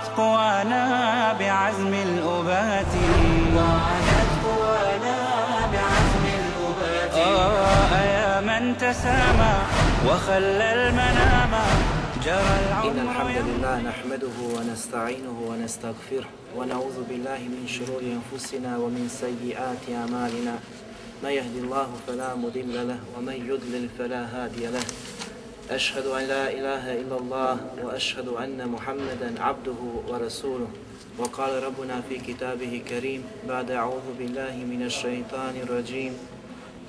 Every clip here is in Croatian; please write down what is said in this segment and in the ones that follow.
وعادت قوانا بعزم الأبات. وعادت قوانا بعزم الأبات. آه يا من تسامى وخلى المنام. جرى العمر إن الحمد لله نحمده ونستعينه ونستغفره ونعوذ بالله من شرور أنفسنا ومن سيئات أعمالنا. من يهد الله فلا مضل له ومن يضلل فلا هادي له. أشهد أن لا إله إلا الله وأشهد أن محمدا عبده ورسوله. وقال ربنا في كتابه كريم بعد أعوذ بالله من الشيطان الرجيم.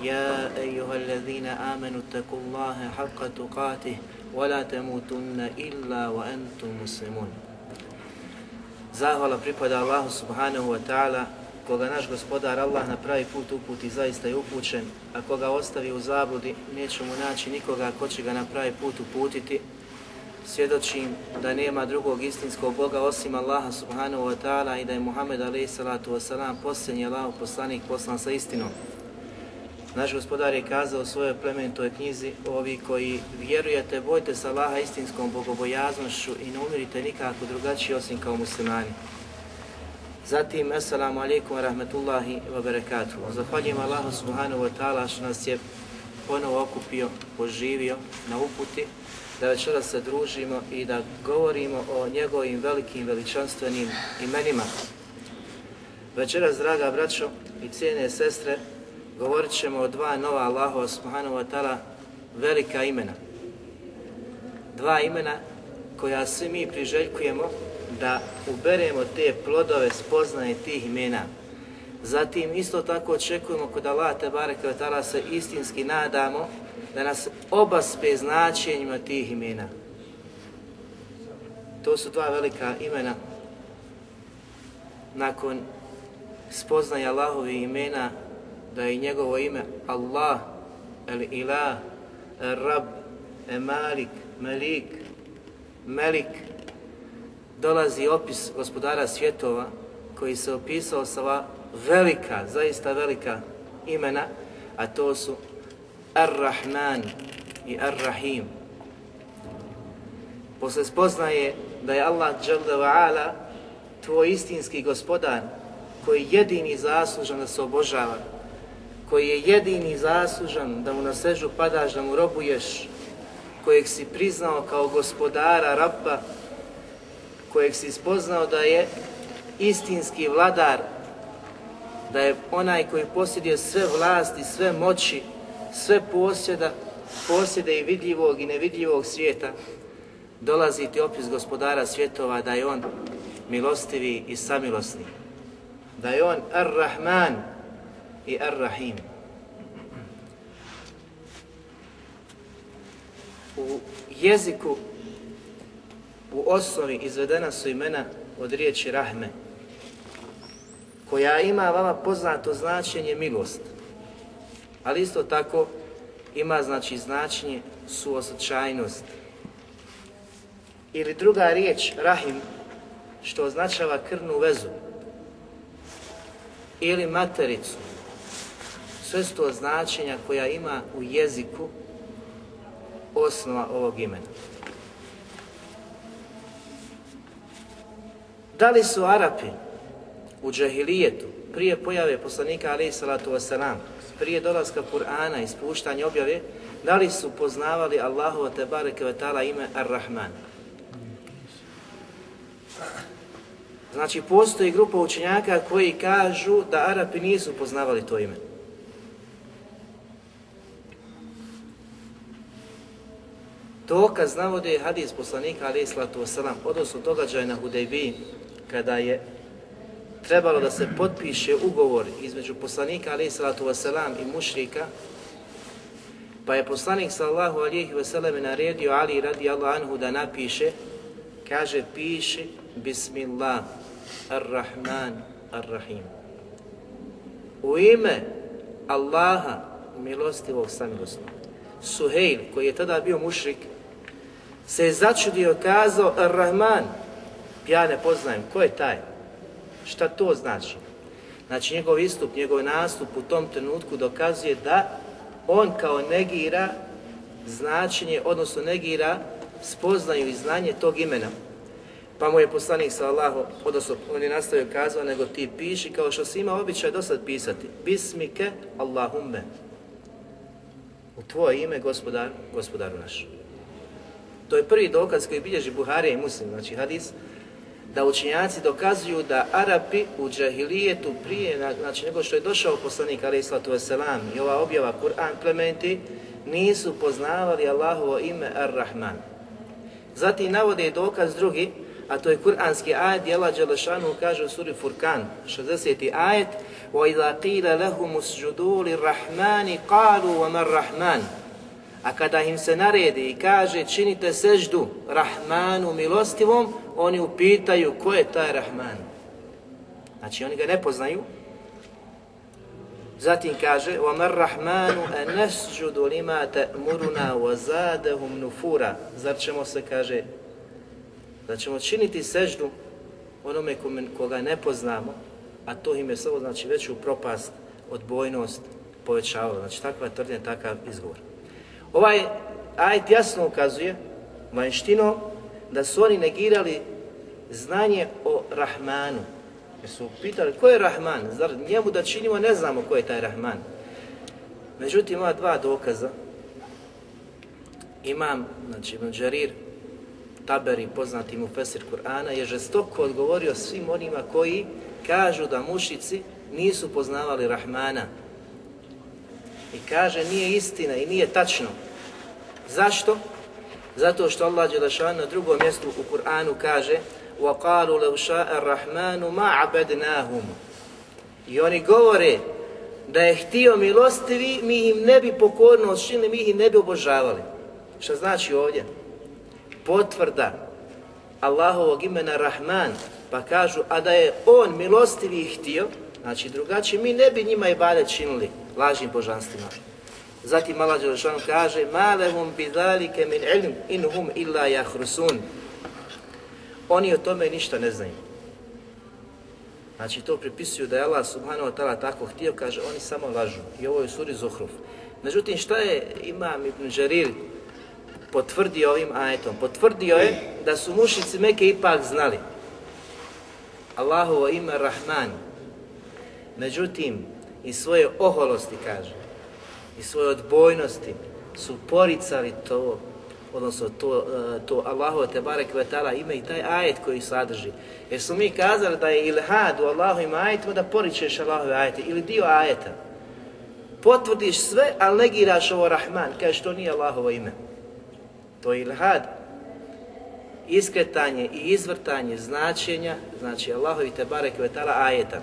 يا أيها الذين آمنوا اتقوا الله حق تقاته ولا تموتن إلا وأنتم مسلمون. pripada Allahu subhanahu wa ta'ala, koga naš gospodar Allah na pravi put uputi zaista je upućen, a koga ostavi u zabludi neće mu naći nikoga ko će ga na pravi put uputiti. Svjedočim da nema drugog istinskog Boga osim Allaha subhanahu wa ta'ala i da je Muhammed alaih salatu wasalam posljednji Allahu poslanik poslan sa istinom. Naš gospodar je kazao u svojoj plemenitoj knjizi, ovi koji vjerujete, bojte se Allaha istinskom bogobojaznošću i ne umirite nikako drugačije osim kao muslimani. Zatim, assalamu alaikum wa rahmetullahi wa barakatuhu. Zahvaljujem Allahu subhanahu wa ta'ala što nas je ponovo okupio, poživio na uputi, da večeras se družimo i da govorimo o njegovim velikim veličanstvenim imenima. Večeras, draga braćo i cijene sestre, govorit ćemo o dva nova Allahova subhanahu wa ta'ala velika imena. Dva imena koja svi mi priželjkujemo da uberemo te plodove spoznaje tih imena. Zatim isto tako očekujemo kod Allah te bareke ve ta'ala se istinski nadamo da nas obaspe značenjima tih imena. To su dva velika imena nakon spoznaje Allahovi imena da je njegovo ime Allah, El Ilah, El Rab, El Malik, Malik, Melik, dolazi opis gospodara svjetova koji se opisao sa velika, zaista velika imena, a to su Ar-Rahman i Ar-Rahim. Posle spoznaje da je Allah Ala tvoj istinski gospodar koji jedini zaslužan da se obožava, koji je jedini zaslužan da mu na sežu padaš, da mu robuješ, kojeg si priznao kao gospodara, rabba, kojeg si spoznao da je istinski vladar, da je onaj koji posjeduje sve vlasti, sve moći, sve posjeda, posjede i vidljivog i nevidljivog svijeta, dolazi ti opis gospodara svjetova da je on milostivi i samilosni, da je on ar-Rahman, i Ar-Rahim. U jeziku u osnovi izvedena su imena od riječi Rahme, koja ima vama poznato značenje milost, ali isto tako ima znači značenje suosjećajnost. Ili druga riječ Rahim, što označava krvnu vezu, ili matericu, sve su to značenja koja ima u jeziku osnova ovog imena. Da li su Arapi u džahilijetu, prije pojave poslanika alaih salatu wasalam, prije dolaska Kur'ana i spuštanja objave, da li su poznavali Allahova te bareke ve ta'ala ime Ar-Rahman? Znači, postoji grupa učenjaka koji kažu da Arapi nisu poznavali to ime. Dokaz navode hadis poslanika alaih sallatu wasalam, odnosno događaj na Hudejbiji, kada je trebalo da se potpiše ugovor između poslanika alaih sallatu wasalam i mušrika, pa je poslanik sallahu alihi wasalam naredio Ali radi Allah anhu da napiše kaže piši Bismillah Ar-Rahman Ar-Rahim. U ime Allaha milostivog samilosnog. Suhejl, koji je tada bio mušrik, se je začudio kazao Ar-Rahman. Ja ne poznajem, ko je taj? Šta to znači? Znači njegov istup, njegov nastup u tom trenutku dokazuje da on kao negira značenje, odnosno negira spoznaju i znanje tog imena. Pa mu je poslanik sallahu, odnosno on je nastavio kazao, nego ti piši kao što si imao običaj do sad pisati. Bismike Allahumme. U tvoje ime, gospodar, gospodaru naš. To je prvi dokaz koji bilježi Buharija i Muslim, znači hadis, da učinjaci dokazuju da Arapi u džahilijetu prije, znači nego što je došao poslanik alaih sallatu wasalam i ova objava Kur'an plementi, nisu poznavali Allahovo ime Ar-Rahman. Zatim navode dokaz drugi, a to je kuranski ajet, gdje Allah Đelešanu kaže u suri Furkan, 60. ajet, وَإِذَا قِيلَ لَهُمُ اسْجُدُوا لِلرَّحْمَنِ قَالُوا وَمَا الرَّحْمَنِ A kada im se naredi i kaže činite seždu Rahmanu milostivom, oni upitaju ko je taj Rahman. Znači oni ga ne poznaju. Zatim kaže وَمَا الرَّحْمَنُ أَنَسْجُدُ لِمَا تَأْمُرُنَا وَزَادَهُمْ نُفُورًا Zar ćemo se, kaže, da ćemo činiti seždu onome koga ne poznamo, a to im je samo znači veću propast, odbojnost povećavalo. Znači takva tvrdnja, takav izgovor. Ovaj ajet jasno ukazuje vanštino da su oni negirali znanje o Rahmanu. Jer su pitali ko je Rahman, zar njemu da činimo ne znamo ko je taj Rahman. Međutim, ova dva dokaza, imam, znači Ibn Đarir, Taberi, poznati mu Fesir Kur'ana, je žestoko odgovorio svim onima koji kažu da mušici nisu poznavali Rahmana. I kaže nije istina i nije tačno. Zašto? Zato što Allah Đelešan na drugom mjestu u Kur'anu kaže وَقَالُوا لَوْ شَاءَ الرَّحْمَانُ مَا عَبَدْنَاهُمْ I oni govore da je htio milostivi, mi im ne bi pokorno činili, mi ih ne bi obožavali. Šta znači ovdje? Potvrda Allahovog imena Rahman, pa kažu, a da je on milostivi htio, znači drugačije, mi ne bi njima i bade činili lažnim božanstvima. Zatim Allah Đelešanu kaže Ma lehum bidalike min ilm in hum illa jahrusun Oni o tome ništa ne znaju. Znači to pripisuju da je Allah subhanahu wa ta'ala tako htio, kaže oni samo lažu. I ovo je suri Zuhruf. Međutim šta je Imam Ibn Đarir potvrdio ovim ajetom? Potvrdio je da su mušici Meke ipak znali. Allahovo ime Rahman. Međutim, i svoje oholosti kaže, i svoje odbojnosti su poricali to, odnosno to, to Allahu te barek ime i taj ajet koji sadrži. Jer su mi kazali da je ilhad u Allahovim ajetima da poričeš Allahove ajete ili dio ajeta. Potvrdiš sve, ali negiraš ovo Rahman, kažeš to nije Allahovo ime. To je ilhad. Iskretanje i izvrtanje značenja, znači Allahovi te barek ajeta.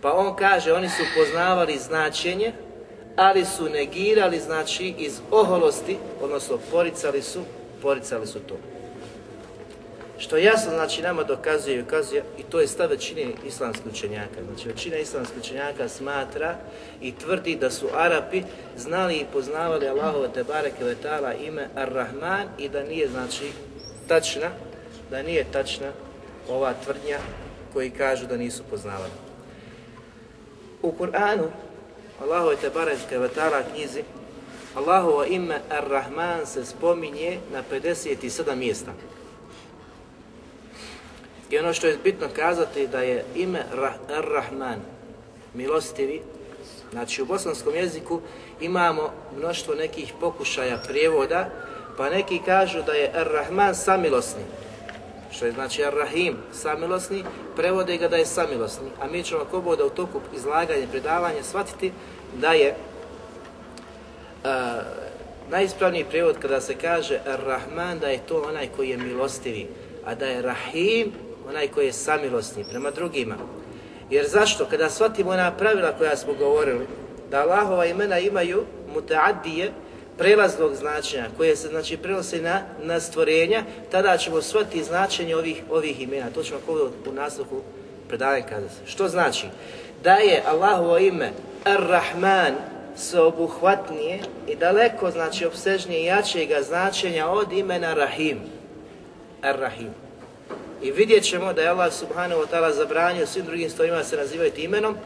Pa on kaže, oni su poznavali značenje, ali su negirali, znači, iz oholosti, odnosno poricali su, poricali su to. Što jasno, znači, nama dokazuje i ukazuje, i to je stav većine islamskih učenjaka. Znači, većina islamskih učenjaka smatra i tvrdi da su Arapi znali i poznavali Allahove Tebare Kevetala ime Ar-Rahman i da nije, znači, tačna, da nije tačna ova tvrdnja koji kažu da nisu poznavali. U Kur'anu Allahove te bareke ve ta'ala knjizi Allahovo ime Ar-Rahman se spominje na 57 mjesta. I ono što je bitno kazati da je ime Ar-Rahman milostivi, znači u bosanskom jeziku imamo mnoštvo nekih pokušaja prijevoda, pa neki kažu da je Ar-Rahman samilosni, što je znači Ar-Rahim, samilosni, prevode ga da je samilosni. A mi ćemo ako boda u toku izlaganja i predavanja shvatiti da je uh, najispravniji prijevod kada se kaže Ar-Rahman da je to onaj koji je milostivi, a da je Rahim onaj koji je samilosni prema drugima. Jer zašto? Kada shvatimo ona pravila koja smo govorili, da Allahova imena imaju mutaaddije, prelaznog značenja koje se znači prenosi na, na stvorenja, tada ćemo shvatiti značenje ovih, ovih imena. To ćemo u nastavku predavanja kazati. Što znači? Da je Allahovo ime Ar-Rahman sveobuhvatnije i daleko znači obsežnije i jačega značenja od imena Rahim. Ar-Rahim. I vidjet ćemo da je Allah subhanahu wa ta'ala zabranio svim drugim stojima se nazivaju imenom,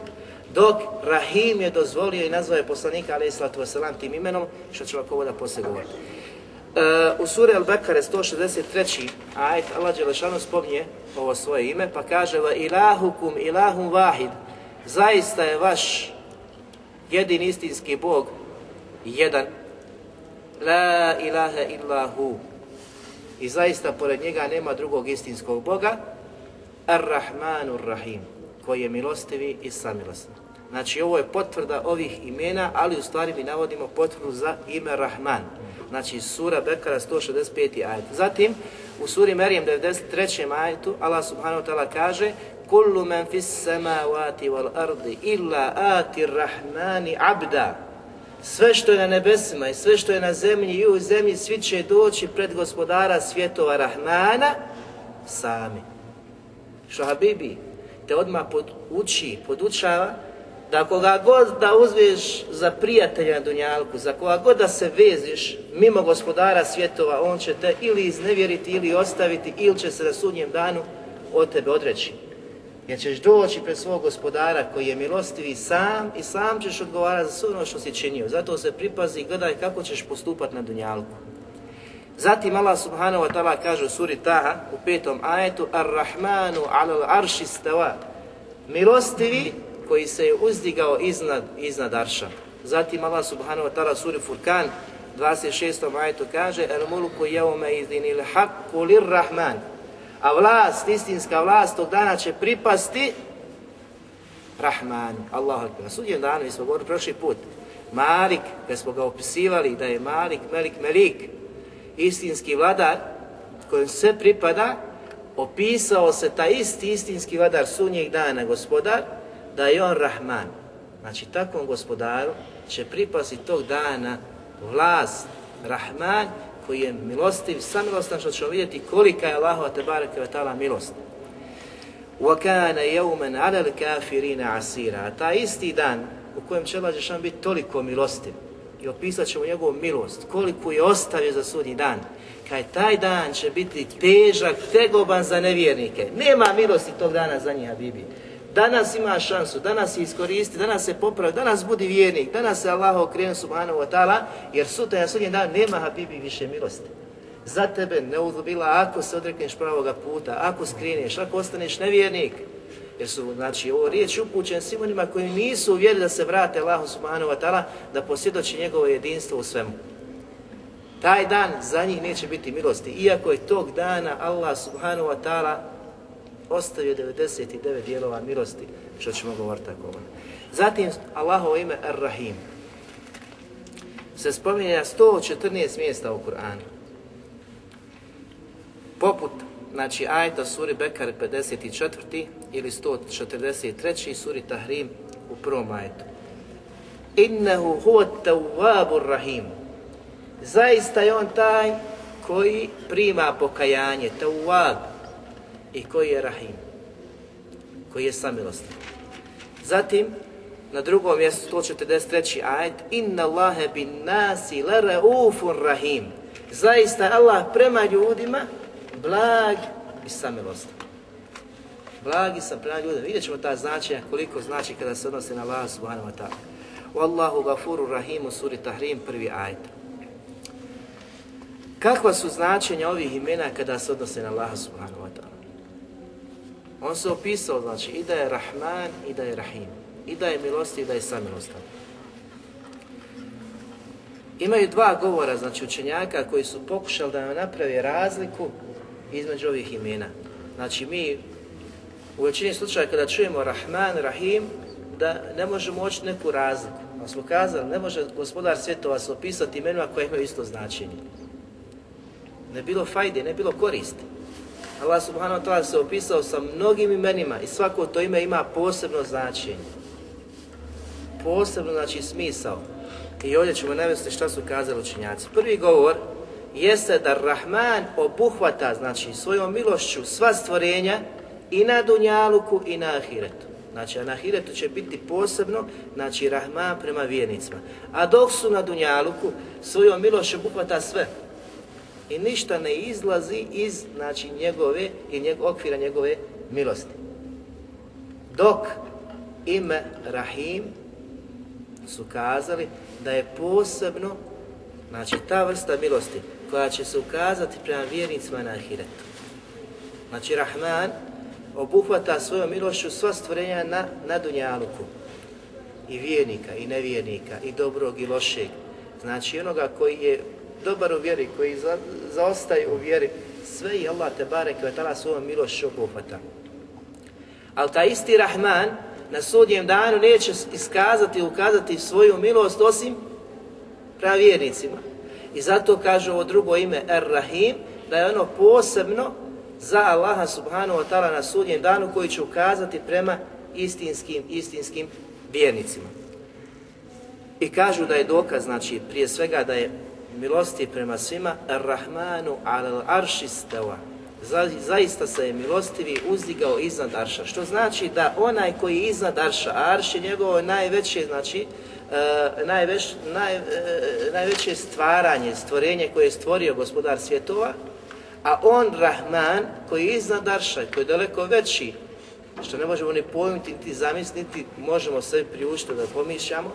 dok Rahim je dozvolio i nazvao je poslanika alaih sallatu wasalam tim imenom, što ćemo ako da poslije govoriti. E, u suri Al-Bekare 163. ajet Allah Đelešanu spominje ovo svoje ime pa kaže Va ilahukum ilahum vahid Zaista je vaš jedin istinski Bog jedan La ilaha illahu i zaista pored njega nema drugog istinskog Boga Ar-Rahmanur Rahim koji je milostivi i samilosni. Znači ovo je potvrda ovih imena, ali u stvari mi navodimo potvrdu za ime Rahman. Znači sura Bekara 165. ajet. Zatim u suri Merijem 93. ajetu Allah subhanahu wa ta'ala kaže Kullu man fis samavati wal ardi illa ati rahmani abda. Sve što je na nebesima i sve što je na zemlji i u zemlji, svi će doći pred gospodara svjetova Rahmana sami. Što Habibi te odmah poduči, podučava da koga god da uzviješ za prijatelja na Dunjalku, za koga god da se veziš mimo gospodara svjetova, on će te ili iznevjeriti ili ostaviti ili će se na sudnjem danu od tebe odreći. Jer ćeš doći pred svog gospodara koji je milostivi sam i sam ćeš odgovarati za sve ono što si činio. Zato se pripazi i gledaj kako ćeš postupati na Dunjalku. Zatim Allah subhanahu wa ta'ala kaže u suri Taha u petom ajetu Ar-Rahmanu alal arši stava Milostivi koji se je uzdigao iznad, iznad arša. Zatim Allah subhanahu wa ta'ala suri Furkan 26. ajetu kaže El mulku jevme idinil haqqu lir rahman a vlast, istinska vlast tog dana će pripasti Rahmanu, Allahu Akbar. Na sudnjem danu, mi smo govorili prošli put, Malik, kad smo ga opisivali da je Malik, Melik, Melik, istinski vladar, kojem sve pripada, opisao se taj isti istinski vladar sunnjeg dana, gospodar, da je on Rahman. Znači, takvom gospodaru će pripasti tog dana vlast Rahman koji je milostiv, samilostan što ćemo vidjeti kolika je Allahova tebareke ve ta'ala milost. وَكَانَ يَوْمًا عَلَى الْكَافِرِينَ عَسِيرًا A taj isti dan u kojem će Allah Žešan biti toliko milostiv i opisat ćemo njegovu milost, koliko je ostavio za sudnji dan, kaj taj dan će biti težak, tegoban za nevjernike. Nema milosti tog dana za njih, Bibi. Danas ima šansu, danas je iskoristi, danas se popravi, danas budi vjernik, danas se Allah okrenu subhanahu wa ta'ala, jer sutra na sudnji dan nema Habibi više milosti. Za tebe ne ako se odrekneš pravoga puta, ako skrineš, ako ostaneš nevjernik. Jer su, znači, ovo riječ upućen svim onima koji nisu uvjeri da se vrate Allahu subhanahu wa ta'ala, da posvjedoči njegovo jedinstvo u svemu. Taj dan za njih neće biti milosti, iako je tog dana Allah subhanahu wa ta'ala ostavio 99 dijelova milosti, što ćemo govoriti tako ovo. Zatim, Allahovo ime Ar-Rahim se spominje na 114 mjesta u Kur'anu. Poput, znači, ajta suri Bekar 54. ili 143. suri Tahrim u prvom ajetu. Innehu huwa tawwabur rahim. Zaista je on taj koji prima pokajanje, tawwab, i koji je Rahim, koji je samilostan. Zatim, na drugom mjestu 143. ajet Inna Allahe bin nasi la raufun rahim. Zaista Allah prema ljudima blag i samilostan. Blag i sam prema ljudima. Vidjet ćemo ta značenja koliko znači kada se odnose na Allah subhanahu wa ta'ala. Wallahu gafuru rahimu suri Tahrim prvi ajet. Kakva su značenja ovih imena kada se odnose na Allah subhanahu wa ta'ala? On se opisao, znači, i da je Rahman i da je Rahim. I da je milosti i da je samilostan. Imaju dva govora, znači, učenjaka koji su pokušali da nam naprave razliku između ovih imena. Znači, mi u većini slučaja kada čujemo Rahman, Rahim, da ne možemo oći neku razliku. Ali smo kazali, ne može gospodar svjetova se opisati imenima koje imaju isto značenje. Ne bilo fajde, ne bilo koristi. Allah subhanahu wa ta'ala se opisao sa mnogim imenima i svako to ime ima posebno značenje. Posebno znači smisao. i ovdje ćemo navesti šta su kazali učinjaci. Prvi govor jeste da Rahman obuhvata, znači svojom milošću sva stvorenja i na Dunjaluku i na Ahiretu. Znači, a na Ahiretu će biti posebno, znači Rahman prema vjernicima. A dok su na Dunjaluku, svojom milošću obuhvata sve. I ništa ne izlazi iz, znači, njegove i njeg, okvira njegove milosti. Dok ime Rahim su kazali da je posebno, znači ta vrsta milosti koja će se ukazati prema vjernicima na ahiretu. Znači Rahman obuhvata svojom milošću sva stvorenja na, na Dunjaluku. I vjernika, i nevjernika, i dobrog, i lošeg. Znači onoga koji je dobar u vjeri, koji za, zaostaje u vjeri, sve i Allah te barek ve tala svojom milošću obuhvata. Ali taj isti Rahman na sudnjem danu neće iskazati i ukazati svoju milost osim prema vjernicima. I zato kaže ovo drugo ime Ar-Rahim, da je ono posebno za Allaha subhanahu wa ta'ala na sudnjem danu koji će ukazati prema istinskim, istinskim vjernicima. I kažu da je dokaz, znači prije svega da je milosti prema svima Ar-Rahmanu al arši stava. Za, zaista se je milostivi uzdigao iznad Arša. Što znači da onaj koji je iznad Arša, a Arš je njegovo najveće, znači, najveć, naj, uh, najveće stvaranje, stvorenje koje je stvorio gospodar svjetova, a on Rahman koji je iznad Arša, koji je daleko veći, što ne možemo ni pojmiti, niti zamisliti, možemo sve priuštiti da pomišljamo,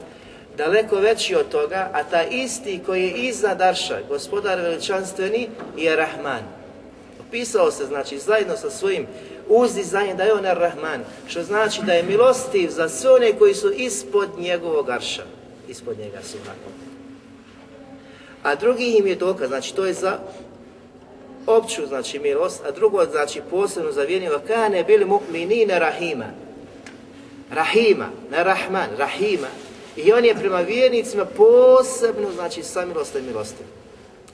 daleko veći od toga, a ta isti koji je iznad Arša, gospodar veličanstveni, je Rahman. Opisao se, znači, zajedno sa svojim uzdizanjem da je on Ar-Rahman, što znači da je milostiv za sve one koji su ispod njegovog Arša, ispod njega su A drugi im je dokaz, znači to je za opću, znači, milost, a drugo, znači, posebno za vjernjeva, kane bili mu'minine rahima. Rahima, ne Rahman, Rahima. I on je prema vjernicima posebno, znači, samilost i milostiv.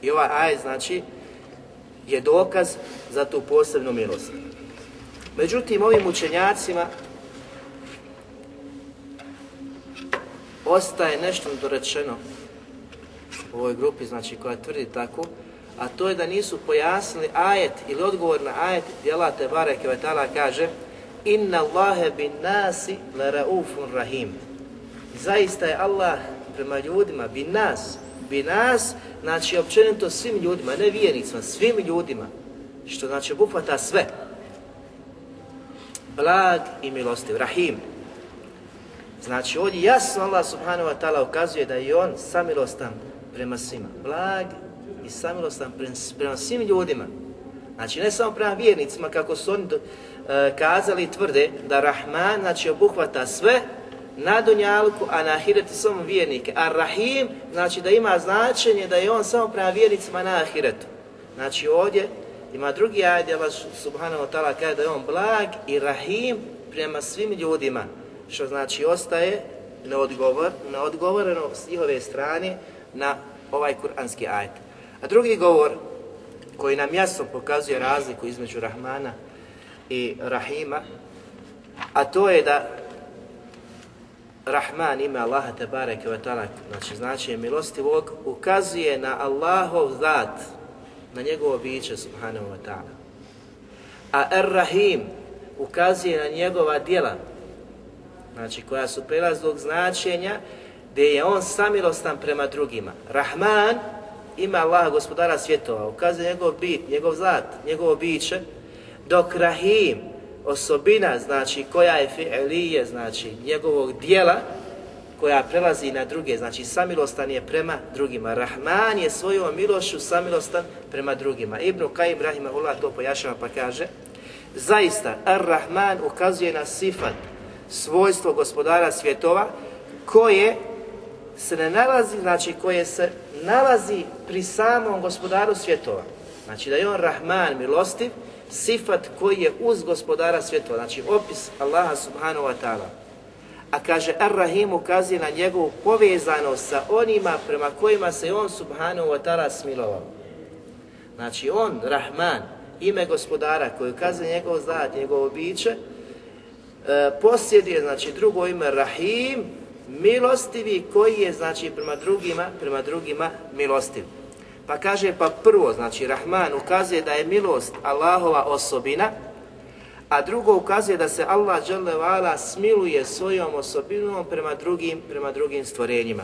I ovaj aj, znači, je dokaz za tu posebnu milost. Međutim, ovim učenjacima ostaje nešto dorečeno u ovoj grupi, znači koja tvrdi tako, a to je da nisu pojasnili ajet ili odgovor na ajet gdje Allah te bareke vetala kaže Inna Allahe bin nasi la raufun rahim. Zaista je Allah prema ljudima, bin nas, bi nas, znači općenito svim ljudima, ne vjernicima, svim ljudima, što znači obuhvata sve. Blag i milostiv, rahim. Znači ovdje jasno Allah subhanahu wa ta'ala ukazuje da je on samilostan prema svima. Blag i samilostan prema svim ljudima. Znači ne samo prema vjernicima kako su oni uh, kazali i tvrde da Rahman znači obuhvata sve, na Dunjalku, a na Ahiretu samo vjernike. A Rahim, znači da ima značenje da je on samo prema vjernicima na Ahiretu. Znači ovdje ima drugi ajde, Allah subhanahu wa ta'ala kaže da je on blag i Rahim prema svim ljudima. Što znači ostaje neodgovor, neodgovoreno s njihove strane na ovaj kuranski ajet. A drugi govor koji nam jasno pokazuje razliku između Rahmana i Rahima, a to je da Rahman ime Allaha te bareke ve taala, znači znači milostivog, ukazuje na Allahov zat, na njegovo biće subhanahu wa ta'ala. A Ar-Rahim ukazuje na njegova djela, znači koja su prelaznog značenja, gdje je on samilostan prema drugima. Rahman ima Allaha gospodara svjetova, ukazuje njegov bit, njegov zat, njegovo biće, dok Rahim osobina, znači koja je fi'lije, znači njegovog dijela, koja prelazi na druge, znači samilostan je prema drugima. Rahman je svojom milošću samilostan prema drugima. Ibn Qayyim Rahimahullah to pojašnjava pa kaže, zaista Ar-Rahman ukazuje na sifat, svojstvo gospodara svjetova, koje se ne nalazi, znači koje se nalazi pri samom gospodaru svjetova. Znači da je on Rahman milostiv, sifat koji je uz gospodara svjetova, znači opis Allaha subhanahu wa ta'ala. A kaže Ar-Rahim ukazuje na njegovu povezanost sa onima prema kojima se on subhanahu wa ta'ala smilovao. Znači on, Rahman, ime gospodara koji ukazuje njegov zad, njegovo biće, e, posjeduje, znači drugo ime Rahim, milostivi koji je znači prema drugima, prema drugima milostiv. Pa kaže pa prvo, znači Rahman ukazuje da je milost Allahova osobina, a drugo ukazuje da se Allah dželle smiluje svojom osobinom prema drugim, prema drugim stvorenjima.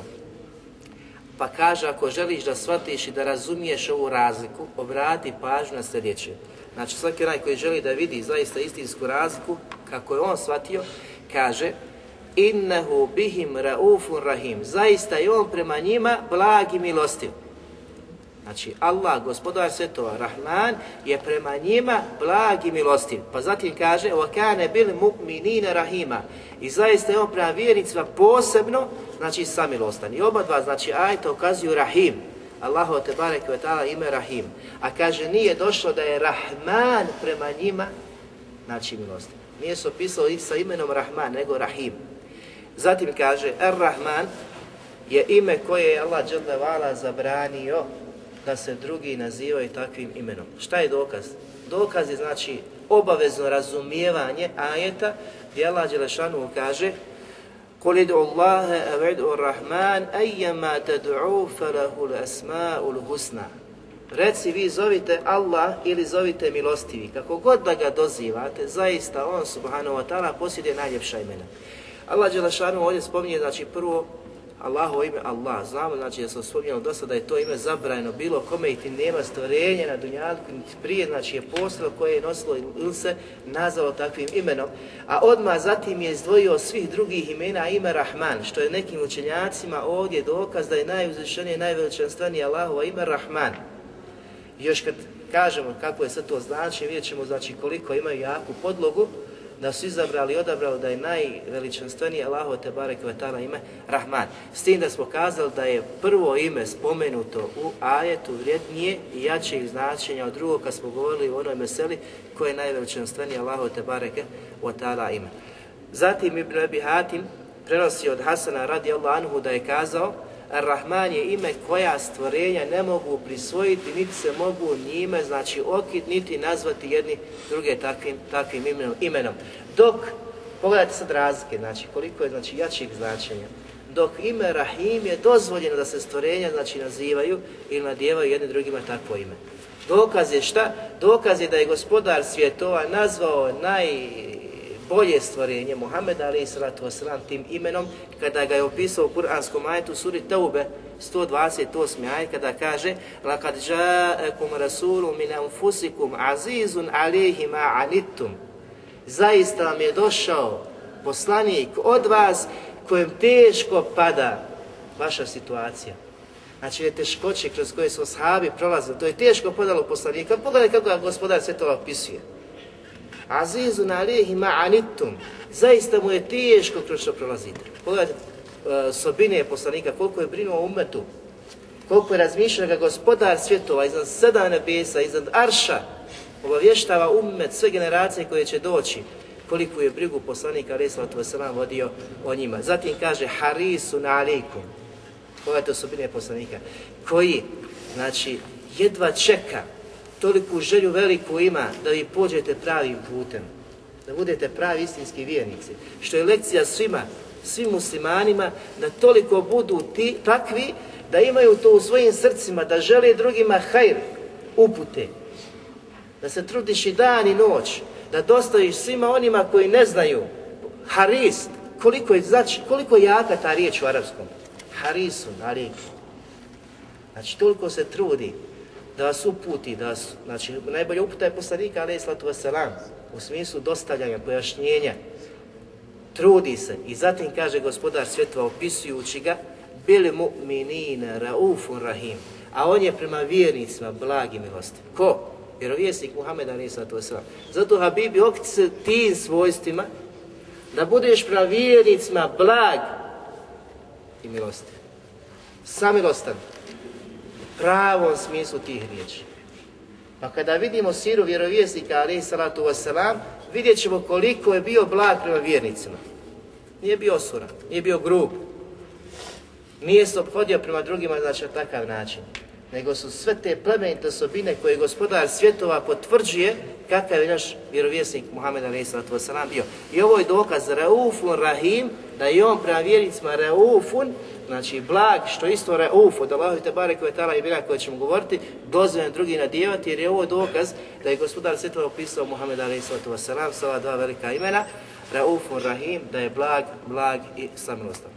Pa kaže, ako želiš da shvatiš i da razumiješ ovu razliku, obrati pažnju na sljedeće. Znači, svaki onaj koji želi da vidi zaista istinsku razliku, kako je on shvatio, kaže, innehu bihim raufun rahim. Zaista je on prema njima blag i milostiv. Znači, Allah, gospodar svetova, Rahman, je prema njima blag i milostiv. Pa zatim kaže, وَكَانَ بِلْ مُؤْمِنِينَ rahima. I zaista je on prema vjernicima posebno, znači samilostan. I oba dva, znači, ajta ukazuju Rahim. Allahu te barek ve ime Rahim. A kaže, nije došlo da je Rahman prema njima, znači milostiv. Nije se opisao i sa imenom Rahman, nego Rahim. Zatim kaže, Ar-Rahman je ime koje je Allah zabranio da se drugi nazivaju takvim imenom. Šta je dokaz? Dokaz je znači obavezno razumijevanje ajeta gdje Allah Đelešanu kaže قُلِ ادْعُوا اللَّهَ أَوْ ادْعُوا الرَّحْمَنَ أَيَّمَا تَدْعُوا فَلَهُ الْأَسْمَاءُ الْحُسْنَى Reci vi zovite Allah ili zovite milostivi. Kako god da ga dozivate, zaista On subhanahu wa ta'ala posjeduje najljepša imena. Allah Đelešanu ovdje spominje, znači prvo Allahovo ime Allah. Znamo, znači, da se spominjalo dosta da je to ime zabrajeno bilo kome i ti nema stvorenja na dunjalku, niti prije, znači je postalo koje je nosilo ili se nazvalo takvim imenom. A odmah zatim je izdvojio svih drugih imena ime Rahman, što je nekim učenjacima ovdje dokaz da je najuzvišenije, najveličanstvenije Allahovo ime Rahman. još kad kažemo kako je sve to znači, vidjet ćemo znači koliko imaju jaku podlogu, da su izabrali i odabrali da je najveličanstvenije Allaho te barek ime Rahman. S tim da smo kazali da je prvo ime spomenuto u ajetu vrijednije i jačeg značenja od drugog kad smo govorili o onoj meseli koje je najveličanstvenije Allaho te barek ime. Zatim Ibn Abi Hatim prenosi od Hasana radi anhu da je kazao Ar-Rahman je ime koja stvorenja ne mogu prisvojiti, niti se mogu njime, znači okit, niti nazvati jedni druge takvim, takvim imenom. Dok, pogledajte sad razlike, znači koliko je znači jačih značenja. Dok ime Rahim je dozvoljeno da se stvorenja znači nazivaju ili nadjevaju jedni drugima takvo ime. Dokaz je šta? Dokaz je da je gospodar svjetova nazvao naj bolje stvorenje Muhammeda ali salatu wasalam tim imenom kada ga je opisao u Kur'anskom ajetu suri Taube 128. ajet kada kaže لَقَدْ جَاءَكُمْ رَسُولٌ مِنْ أَنْفُسِكُمْ عَزِيزٌ عَلَيْهِ مَا عَنِتُّمْ Zaista vam je došao poslanik od vas kojem teško pada vaša situacija. Znači, je teškoće kroz koje su sahabi prolazili, to je teško podalo poslanika. Pogledaj kako ga gospodar sve to opisuje. Azizun alihi ma'anittum. Zaista mu je teško kroz što prolazite. Pogledajte uh, sobine poslanika, koliko je brinuo o umetu, koliko je razmišljao ga gospodar svjetova iznad sedam nebesa, iznad arša, obavještava umet sve generacije koje će doći, koliko je brigu poslanika Reslatu Veselam vodio o njima. Zatim kaže harisu na alikum. Pogledajte osobine poslanika, koji, znači, jedva čeka toliku želju veliku ima da vi pođete pravim putem, da budete pravi istinski vjernici. Što je lekcija svima, svim muslimanima, da toliko budu ti, takvi da imaju to u svojim srcima, da žele drugima hajr, upute. Da se trudiš i dan i noć, da dostaviš svima onima koji ne znaju, harist, koliko je, znači, koliko je jaka ta riječ u arapskom. Harisun, alikum. Znači, toliko se trudi da vas uputi, da vas, znači najbolja uputa je poslanika alaih wasalam, u smislu dostavljanja, pojašnjenja, trudi se i zatim kaže gospodar svjetova opisujući ga, bili mu'minina raufun rahim, a on je prema vjernicima blagi milosti. Ko? Vjerovjesnik Muhammed wasalam. Zato Habibi okti se tim svojstvima da budeš prema vjernicima blag i milosti. Samilostan pravom smislu tih riječi. Pa kada vidimo siru vjerovjesnika alaih salatu wasalam, vidjet ćemo koliko je bio blag prema vjernicima. Nije bio osuran, nije bio grub. Nije se obhodio prema drugima znači na takav način. nego su sve te plemenite osobine koje gospodar svjetova potvrđuje kakav je naš vjerovjesnik Muhammed a.s. bio. I ovo je dokaz Raufun Rahim, da je on prema vjernicima Raufun, znači blag, što isto Rauf, od Allahu te tala i bila koje ćemo govoriti, dozvoljen drugi nadjevati, jer je ovo dokaz da je gospodar svjetova opisao Muhammed a.s. sa ova dva velika imena, Raufun Rahim, da je blag, blag i samilostan.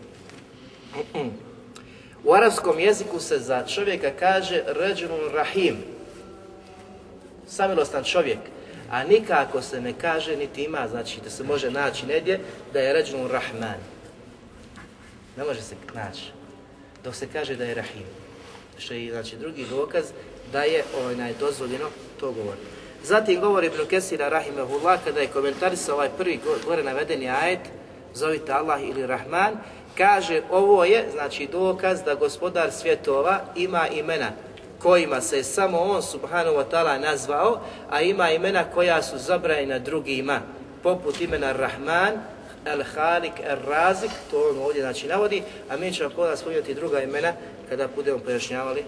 U arapskom jeziku se za čovjeka kaže ređunun rahim, samilostan čovjek, a nikako se ne kaže niti ima, znači da se može naći negdje da je ređunun rahman. Ne može se naći. Dok se kaže da je rahim. Što je znači drugi dokaz da je onaj dozvoljeno to govoriti. Zatim govori Ibn Kesira Rahimahullah kada je komentarisao ovaj prvi gore navedeni ajet zovite Allah ili Rahman Kaže, ovo je, znači, dokaz da gospodar svjetova ima imena kojima se samo on, subhanahu wa ta'ala, nazvao, a ima imena koja su zabrajena drugima, poput imena Rahman, El Halik, El Razik, to on ovdje znači navodi, a mi ćemo kod spomenuti druga imena kada budemo pojašnjavali,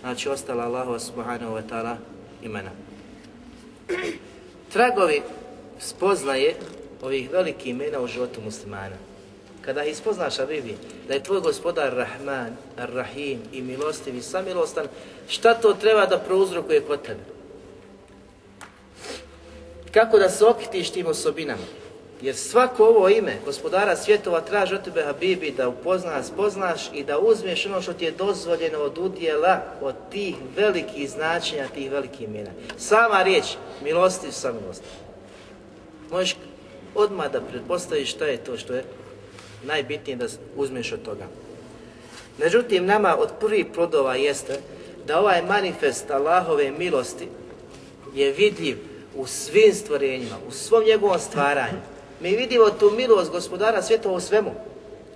znači ostala Allahu subhanahu wa ta'ala imena. Tragovi spoznaje ovih velikih imena u životu muslimana. Kada ih spoznaš, Abibi, da je tvoj gospodar Rahman, Ar-Rahim i milostiv i samilostan, šta to treba da prouzrokuje kod tebe? Kako da se okitiš tim osobinama? Jer svako ovo ime gospodara svjetova traži od tebe, Habibi, da upoznaš, spoznaš i da uzmeš ono što ti je dozvoljeno od udjela, od tih velikih značenja, tih velikih imena. Sama riječ, milostiv, samilostan. Možeš odmah da pretpostaviš šta je to što je najbitnije da uzmeš od toga. Međutim, nama od prvih plodova jeste da ovaj manifest Allahove milosti je vidljiv u svim stvorenjima, u svom njegovom stvaranju. Mi vidimo tu milost gospodara svijeta u svemu.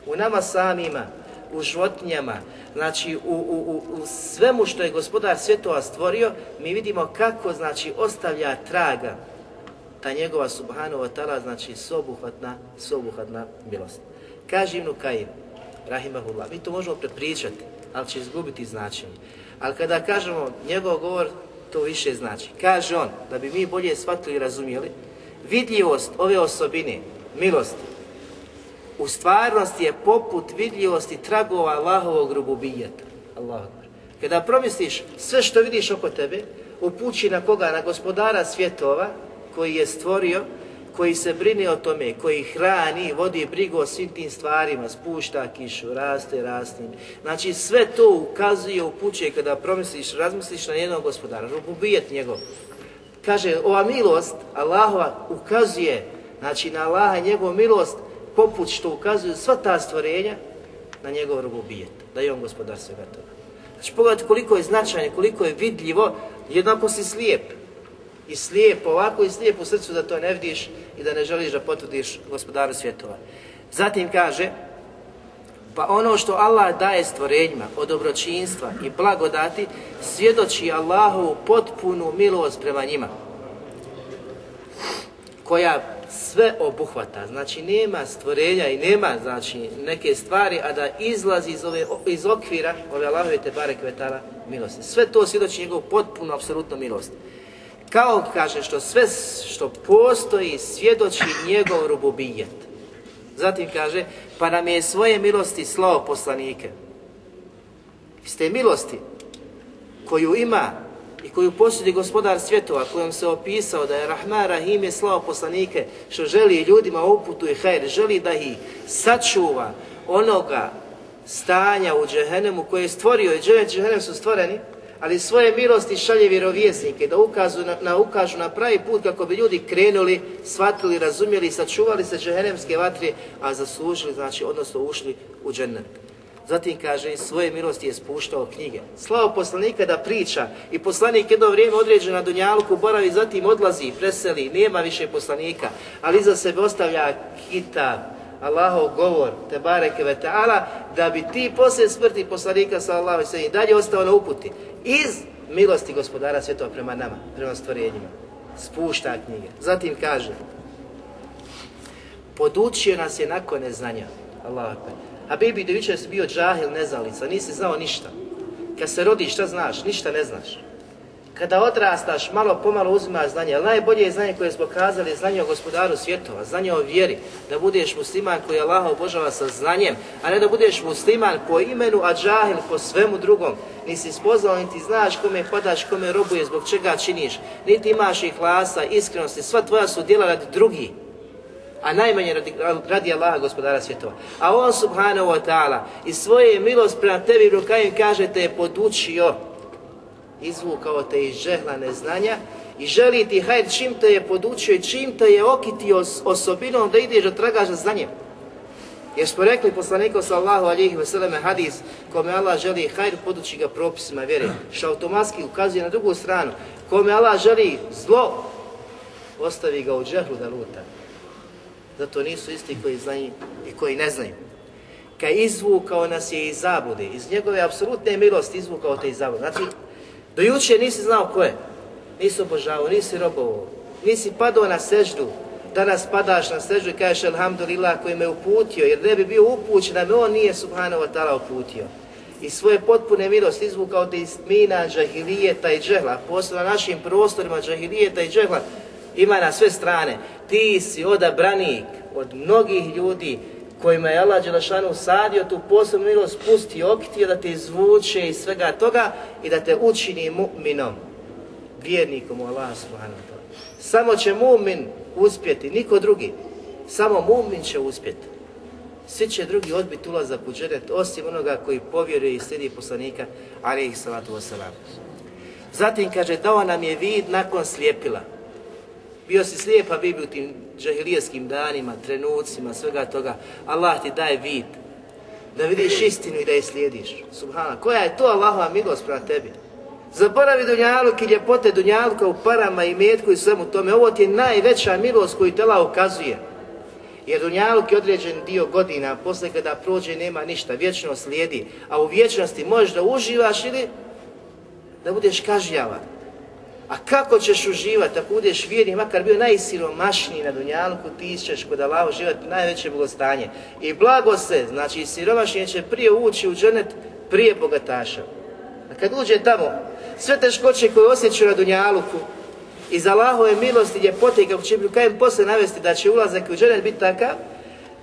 U nama samima, u životinjama, znači u, u, u svemu što je gospodar svjetova stvorio, mi vidimo kako znači ostavlja traga ta njegova subhanahu wa ta'ala, znači sobuhvatna, sobuhvatna milost. Kaže Ibnu Kajim, rahimahullah, mi to možemo prepričati, ali će izgubiti značenje. Ali kada kažemo njegov govor, to više znači. Kaže on, da bi mi bolje shvatili i razumijeli, vidljivost ove osobine, milosti, u stvarnosti je poput vidljivosti tragova Allahovog rububijeta. Allah. Kada promisliš sve što vidiš oko tebe, upući na koga? Na gospodara svjetova koji je stvorio koji se brine o tome, koji hrani, vodi brigu o svim tim stvarima, spušta kišu, raste, raste. Znači sve to ukazuje, upućuje kada promisliš, razmisliš na jednog gospodara, rububijet njegov. Kaže, ova milost Allahova ukazuje, znači na Allaha njegovu milost, poput što ukazuju sva ta stvorenja na njegov rububijet, da je on gospodar svega toga. Znači pogledajte koliko je značajno, koliko je vidljivo, jednako si slijep, i slijep, ovako i slijep u srcu da to ne vidiš i da ne želiš da potvrdiš gospodaru svjetova. Zatim kaže, pa ono što Allah daje stvorenjima od dobročinstva i blagodati, svjedoči Allahovu potpunu milost prema njima, koja sve obuhvata, znači nema stvorenja i nema znači neke stvari, a da izlazi iz, ove, iz okvira ove Allahove te vetara milosti. Sve to svjedoči njegovu potpunu, apsolutnu milost. Kao kaže što sve što postoji svjedoči njegov rububijet. Zatim kaže, pa nam je svoje milosti slao poslanike. Iz te milosti koju ima i koju posjedi gospodar svjetova, kojom se opisao da je Rahman Rahim je slao poslanike, što želi ljudima uputu i hajr, želi da ih sačuva onoga stanja u džehennemu koje je stvorio i džehennem su stvoreni, ali svoje milosti šalje vjerovjesnike da ukažu na, na, ukažu na pravi put kako bi ljudi krenuli, shvatili, razumjeli, sačuvali se džehennemske vatre, a zaslužili, znači, odnosno ušli u džennet. Zatim kaže, svoje milosti je spuštao knjige. Slavo poslanika da priča i poslanik jedno vrijeme određen na Dunjalku boravi, zatim odlazi, preseli, nema više poslanika, ali iza sebe ostavlja kitab, Allahov govor, te bareke ve ta'ala, da bi ti poslije smrti poslanika sallallahu alejhi ve dalje ostao na uputi iz milosti gospodara svjetova prema nama, prema stvorenjima. Spušta knjige. Zatim kaže, podučio nas je nakon neznanja. Allah A Bibi Devića si bio džahil, neznalica, nisi znao ništa. kad se rodiš, šta znaš? Ništa ne znaš. Kada odrastaš, malo pomalo uzimaš znanje, ali najbolje je znanje koje smo kazali, znanje o gospodaru svjetova, znanje o vjeri, da budeš musliman koji Allah obožava sa znanjem, a ne da budeš musliman po imenu, a džahil po svemu drugom. Nisi spoznao, niti znaš kome padaš, kome robuje, zbog čega činiš, niti imaš ih glasa, iskrenosti, sva tvoja su djela radi drugih a najmanje radi, radi Allaha gospodara svjetova. A on subhanahu wa ta'ala i svoje milost prema tebi rukavim kaže te je podučio, izvukao te iz žehla neznanja i želi ti hajr čim te je podučio i čim te je okitio osobinom da ideš da tragaš za znanjem. Jer smo rekli poslaniku sallahu alihi hadis kome Allah želi hajr podući ga propisima vjere, što automatski ukazuje na drugu stranu. Kome Allah želi zlo, ostavi ga u džehlu da luta. Zato nisu isti koji znaju i koji ne znaju. Kad izvukao nas je iz zabude, iz njegove apsolutne milosti izvukao te iz zabude. Znači, do jučer nisi znao ko je, nisi obožavao, nisi robovao, nisi padao na seždu, danas padaš na seždu i kažeš Alhamdulillah koji me uputio, jer ne bi bio upućen da me on nije Subhanahu wa ta'ala uputio. I svoje potpune milosti izvukao te iz mina, džahilijeta i džehla, posebno na našim prostorima džahilijeta i džehla, ima na sve strane. Ti si odabranik od mnogih ljudi kojima je Allah Đelešanu sadio tu posebnu milost, pusti okitio da te izvuče iz svega toga i da te učini mu'minom, vjernikom u Allah subhanahu wa Samo će mu'min uspjeti, niko drugi. Samo mu'min će uspjeti. Svi će drugi odbiti ulazak u džeret, osim onoga koji povjeruje i slijedi poslanika, alaihi salatu wasalam. Zatim kaže, dao nam je vid nakon slijepila. Bio si slijep, a bi u tim džahilijeskim danima, trenucima, svega toga. Allah ti daje vid. Da vidiš istinu i da je slijediš. Subhana, koja je to Allahova milost prema tebi? Zaboravi dunjaluk i ljepote dunjaluka u parama i metku i svemu tome. Ovo ti je najveća milost koju te ukazuje. Jer dunjaluk je određen dio godina, posle kada prođe nema ništa, vječno slijedi. A u vječnosti možeš da uživaš ili da budeš kažnjavan. A kako ćeš uživati ako budeš vjerni, makar bio najsiromašniji na Dunjalku, ti ćeš kod Allah uživati najveće blagostanje. I blago se, znači siromašnije će prije ući u dženet prije bogataša. A kad uđe tamo, sve teškoće koje osjećaju na Dunjaluku, iz Allahove milosti i ljepote, kako će kajem posle navesti da će ulazak u dženet biti takav,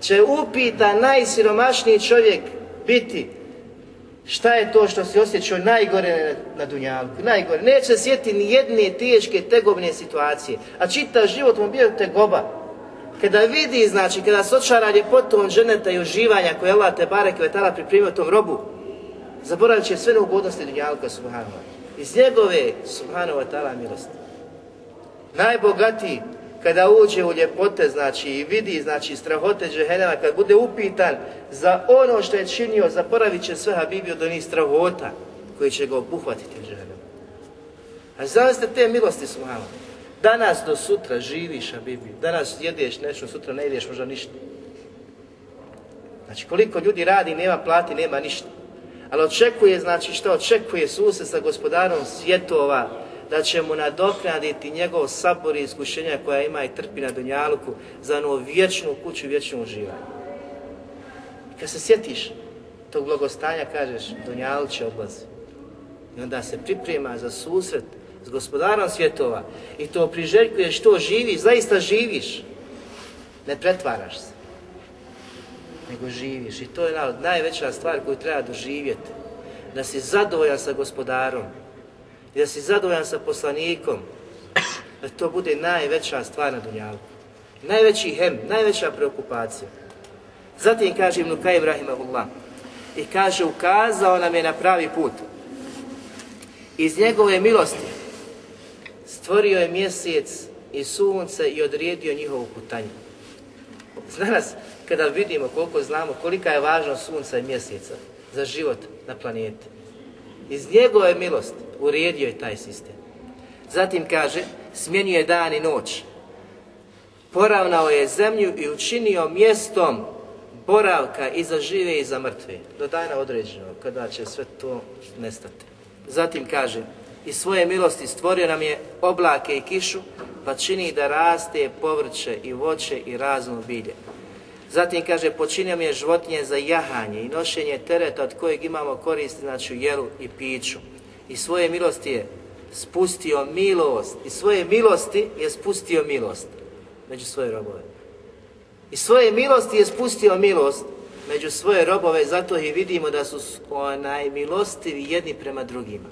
će upita najsiromašniji čovjek biti Šta je to što se osjećao najgore na Dunjalku? Najgore. Neće sjeti ni jedne teške, tegobne situacije. A čita život mu bio tegoba. Kada vidi, znači, kada se očara ljepotom ženeta i uživanja koje Allah te barek vetala pripremio tom robu, zaboravit će sve neugodnosti Dunjalka, subhanova. Iz njegove, subhanova, tala milosti. Najbogatiji kada uđe u ljepote, znači i vidi, znači strahote džehennema, kad bude upitan za ono što je činio, zaboravit će sve Habibi od onih strahota koji će ga obuhvatiti u džehennemu. A zamislite te milosti su malo. Danas do sutra živiš Habibi, danas jedeš nešto, sutra ne jedeš možda ništa. Znači koliko ljudi radi, nema plati, nema ništa. Ali očekuje, znači što očekuje suse sa gospodarom svjetova, da će mu nadoknaditi njegov sabor i iskušenja koja ima i trpi na Dunjaluku za onu vječnu kuću i vječnu uživanje. Kad se sjetiš tog blagostanja, kažeš, Dunjalu će odlazi. I onda se priprema za susret s gospodarom svjetova i to priželjkuješ, to živiš, zaista živiš. Ne pretvaraš se, nego živiš. I to je najveća stvar koju treba doživjeti. Da si zadovoljan sa gospodarom, i da si zadovoljan sa poslanikom, da to bude najveća stvar na Dunjalu. Najveći hem, najveća preokupacija. Zatim kaže Ibn Kajim Rahimahullah i kaže ukazao nam je na pravi put. Iz njegove milosti stvorio je mjesec i sunce i odredio njihovu putanju. Danas, kada vidimo koliko znamo kolika je važnost sunca i mjeseca za život na planeti, iz njegove milosti uredio je taj sistem. Zatim kaže, smjenjuje dan i noć. Poravnao je zemlju i učinio mjestom boravka i za žive i za mrtve. Do dana određenog, kada će sve to nestati. Zatim kaže, i svoje milosti stvorio nam je oblake i kišu, pa čini da raste povrće i voće i razno bilje. Zatim kaže, počinio mi je životinje za jahanje i nošenje tereta od kojeg imamo koristi, znači jelu i piću. I svoje milosti je spustio milost. I svoje milosti je spustio milost među svoje robove. I svoje milosti je spustio milost među svoje robove, zato i vidimo da su onaj milostivi jedni prema drugima.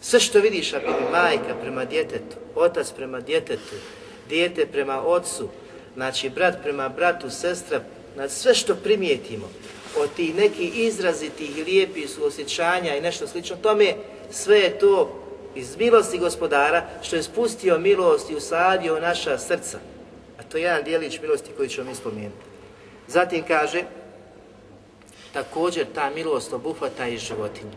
Sve što vidiš, ako majka prema djetetu, otac prema djetetu, dijete prema ocu, znači brat prema bratu, sestra, znači sve što primijetimo od tih nekih izrazitih, lijepih suosjećanja i nešto slično tome, sve je to iz milosti gospodara što je spustio milost i usadio naša srca. A to je jedan dijelić milosti koji ćemo mi spomenuti. Zatim kaže, također ta milost obuhvata i životinje.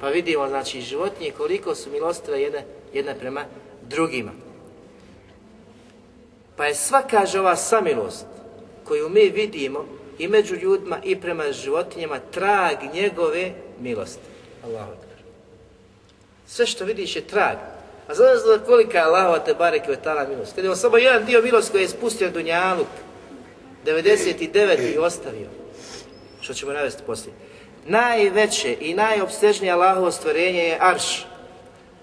Pa vidimo, znači, životinje koliko su milostive jedne, jedne prema drugima. Pa je sva, kaže, ova samilost koju mi vidimo i među ljudima i prema životinjama trag njegove milosti. Allahu Sve što vidiš je trag. A znaš kolika je Allahova te barek i milost? Kad je samo jedan dio milost koji je spustio Dunjaluk, 99 i ostavio, što ćemo navesti poslije. Najveće i najobsežnije Allahovo stvorenje je arš,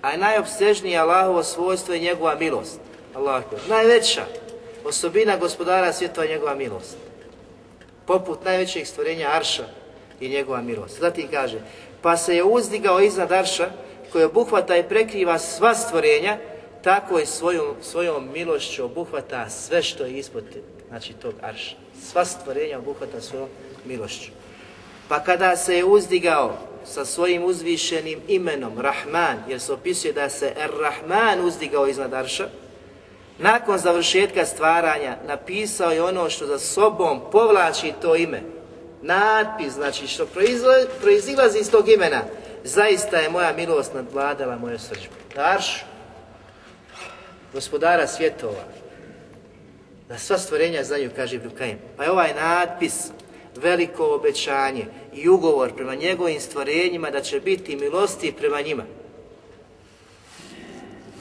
a najobsežnije Allahovo svojstvo je njegova milost. Allah Najveća osobina gospodara svjetova je njegova milost. Poput najvećeg stvorenja arša je njegova milost. Zatim kaže, pa se je uzdigao iznad arša koji obuhvata i prekriva sva stvorenja, tako i svojom, svojom milošću obuhvata sve što je ispod znači, tog arša. Sva stvorenja obuhvata svojom milošću. Pa kada se je uzdigao sa svojim uzvišenim imenom Rahman, jer se opisuje da se Er-Rahman uzdigao iznad Arša, nakon završetka stvaranja napisao je ono što za sobom povlači to ime. Natpis, znači što proizilazi iz tog imena, zaista je moja milost nadvladala moje srđbu. Arš, gospodara svjetova, da sva stvorenja znaju, kaže Ibn Pa je ovaj natpis veliko obećanje i ugovor prema njegovim stvorenjima da će biti milosti prema njima.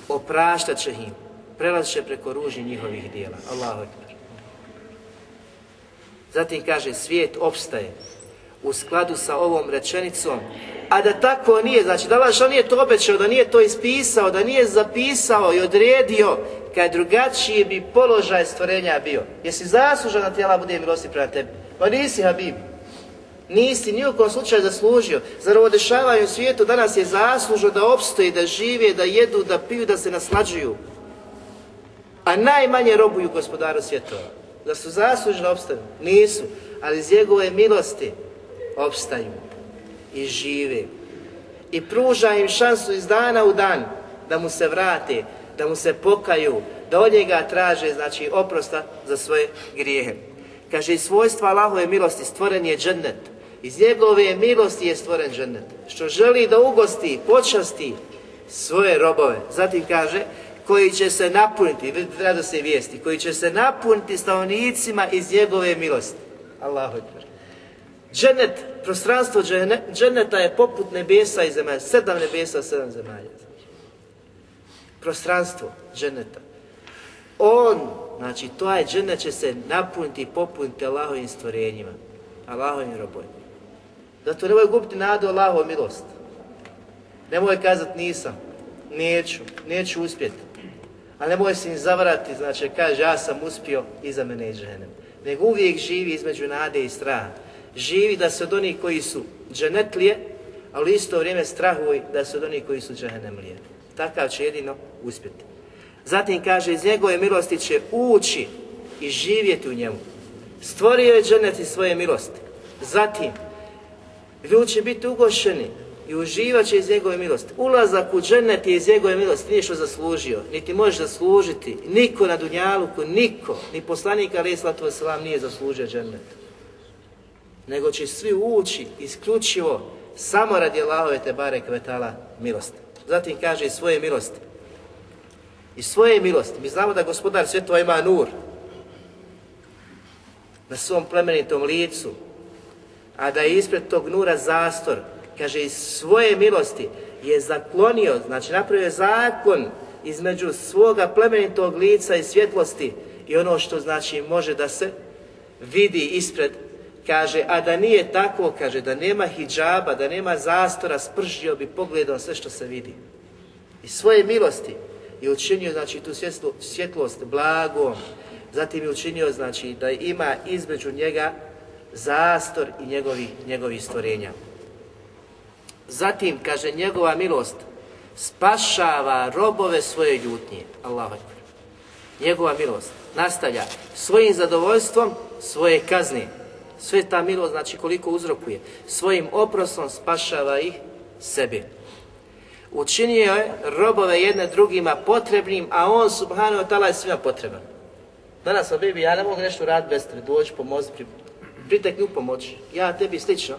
Opraštat će im, prelazit će preko ruži njihovih dijela. Allahu ekber. Zatim kaže, svijet opstaje u skladu sa ovom rečenicom, a da tako nije, znači da Allah nije to obećao, da nije to ispisao, da nije zapisao i odredio, kad drugačiji bi položaj stvorenja bio. Jesi zaslužan da tijela bude milosti prema tebi? Pa nisi Habib. Nisi ni u kom slučaju zaslužio. Zar ovo dešavanje u svijetu danas je zaslužno da opstoji, da žive, da jedu, da piju, da se naslađuju. A najmanje robuju gospodaru svjetova. Da su zaslužni da opstaju? Nisu. Ali iz njegove milosti opstaju i žive. I pruža im šansu iz dana u dan da mu se vrate, da mu se pokaju, da od njega traže znači oprosta za svoje grijehe. Kaže, iz svojstva Allahove milosti stvoren je džennet. Iz njegove milosti je stvoren džennet. Što želi da ugosti, počasti svoje robove. Zatim kaže, koji će se napuniti, rado se vijesti, koji će se napuniti stanovnicima iz njegove milosti. Allahu ekber. Džennet, prostranstvo dženneta je poput nebesa i zemalja. Sedam nebesa, sedam zemalja. Prostranstvo dženeta. On Znači, to je džennet će se napuniti i popuniti Allahovim stvorenjima, Allahovim robojima. Zato nemoj gubiti nadu Allahov milost. Nemoj kazati nisam, neću, neću uspjeti. A nemoj se im zavarati, znači kaže ja sam uspio, iza mene je dženem. Nego uvijek živi između nade i straha. Živi da se od onih koji su dženetlije, ali isto vrijeme strahuj da se od onih koji su džehennemlije. Takav će jedino uspjeti. Zatim kaže, iz njegove milosti će ući i živjeti u njemu. Stvorio je dženet svoje milosti. Zatim, ljudi će biti ugošeni i uživat će iz njegove milosti. Ulazak u dženet je iz njegove milosti, nije što zaslužio, niti možeš zaslužiti. Niko na Dunjaluku, niko, ni poslanik Ali Islatu Veselam nije zaslužio dženet. Nego će svi ući isključivo samo radi Allahove te bare kvetala milosti. Zatim kaže iz svoje milosti i svoje milosti. Mi znamo da gospodar svjetova ima nur na svom plemenitom licu, a da je ispred tog nura zastor, kaže iz svoje milosti je zaklonio, znači napravio je zakon između svoga plemenitog lica i svjetlosti i ono što znači može da se vidi ispred, kaže, a da nije tako, kaže, da nema hijjaba, da nema zastora, spržio bi pogledom sve što se vidi. I svoje milosti je učinio, znači, tu svjetlo, svjetlost blagom, zatim je učinio, znači, da ima između njega zastor i njegovi, njegovi stvorenja. Zatim, kaže, njegova milost spašava robove svoje ljutnje. Akbar. Njegova milost nastavlja svojim zadovoljstvom svoje kazne. Sve ta milost, znači koliko uzrokuje, svojim oprostom spašava ih sebi. Učinio je robove jedne drugima potrebnim, a on subhanahu wa ta'ala je svima potreban. Danas, Bibi, ja ne mogu nešto raditi bez tebe, doći, pomozi, pri, pritekni u pomoć. Ja tebi slično.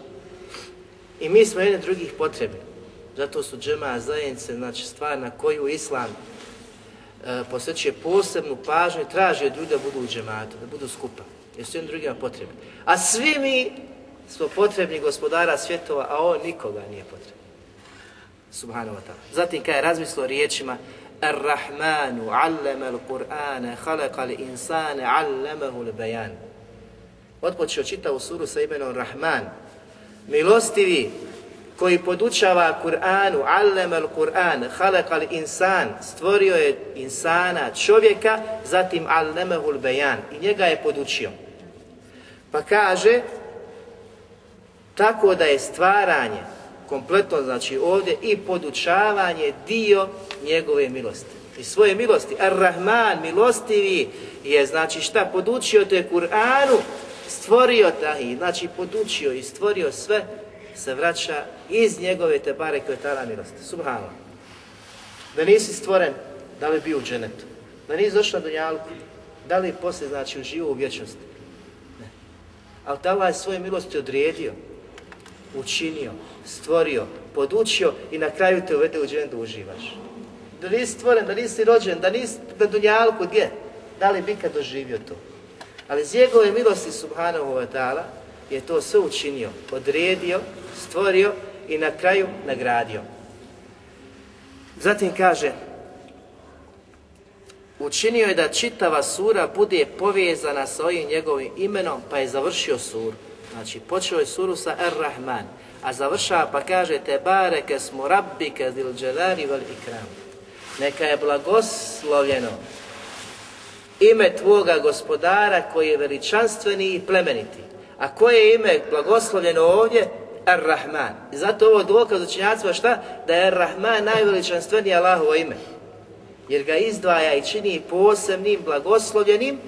I mi smo jedne drugih potrebni. Zato su džema zajednice, znači stvar na koju Islam e, posebnu pažnju i traži od ljudi da budu u džematu, da budu skupa. Jer su jednim drugima potrebni. A svi mi smo potrebni gospodara svjetova, a on nikoga nije potreban. Subhanahu wa ta'ala. Zatim kada je razmislio riječima Ar-Rahmanu allama al-Qur'ana khalaqa al-insana allamahu al-bayan. Otpočeo čitavu suru sa imenom Rahman. Milostivi koji podučava Kur'anu, allama al-Qur'an, khalaqa al-insan, stvorio je insana, čovjeka, zatim allamahu al-bayan i njega je podučio. Pa kaže tako da je stvaranje kompletno znači ovdje i podučavanje dio njegove milosti. I svoje milosti. Ar-Rahman, milostivi, je znači šta podučio te Kur'anu, stvorio taj, znači podučio i stvorio sve, se vraća iz njegove te bare koje tala milosti. Subhanallah. Da nisi stvoren, da li bio u dženetu? Da nisi došla do jalku, da li poslije znači uživo u vječnosti? Ne. Ali Allah je svoje milosti odredio, učinio, stvorio, podučio i na kraju te uvede u dženet da uživaš. Da nisi stvoren, da nisi rođen, da nisi na dunjalku, gdje? Da li bi kad doživio to? Ali iz njegove milosti subhanahu wa ta'ala je to sve učinio, odredio, stvorio i na kraju nagradio. Zatim kaže, učinio je da čitava sura bude povezana sa ovim njegovim imenom, pa je završio suru. Znači, počeo je suru sa Ar-Rahman, a završava pa kaže te bareke smo rabbike zil dželari vel ikram. Neka je blagoslovljeno ime tvoga gospodara koji je veličanstveni i plemeniti. A koje je ime blagoslovljeno ovdje? Ar-Rahman. I zato ovo dokaz učenjacima šta? Da je Ar-Rahman najveličanstveniji Allahovo ime. Jer ga izdvaja i čini posebnim, blagoslovljenim,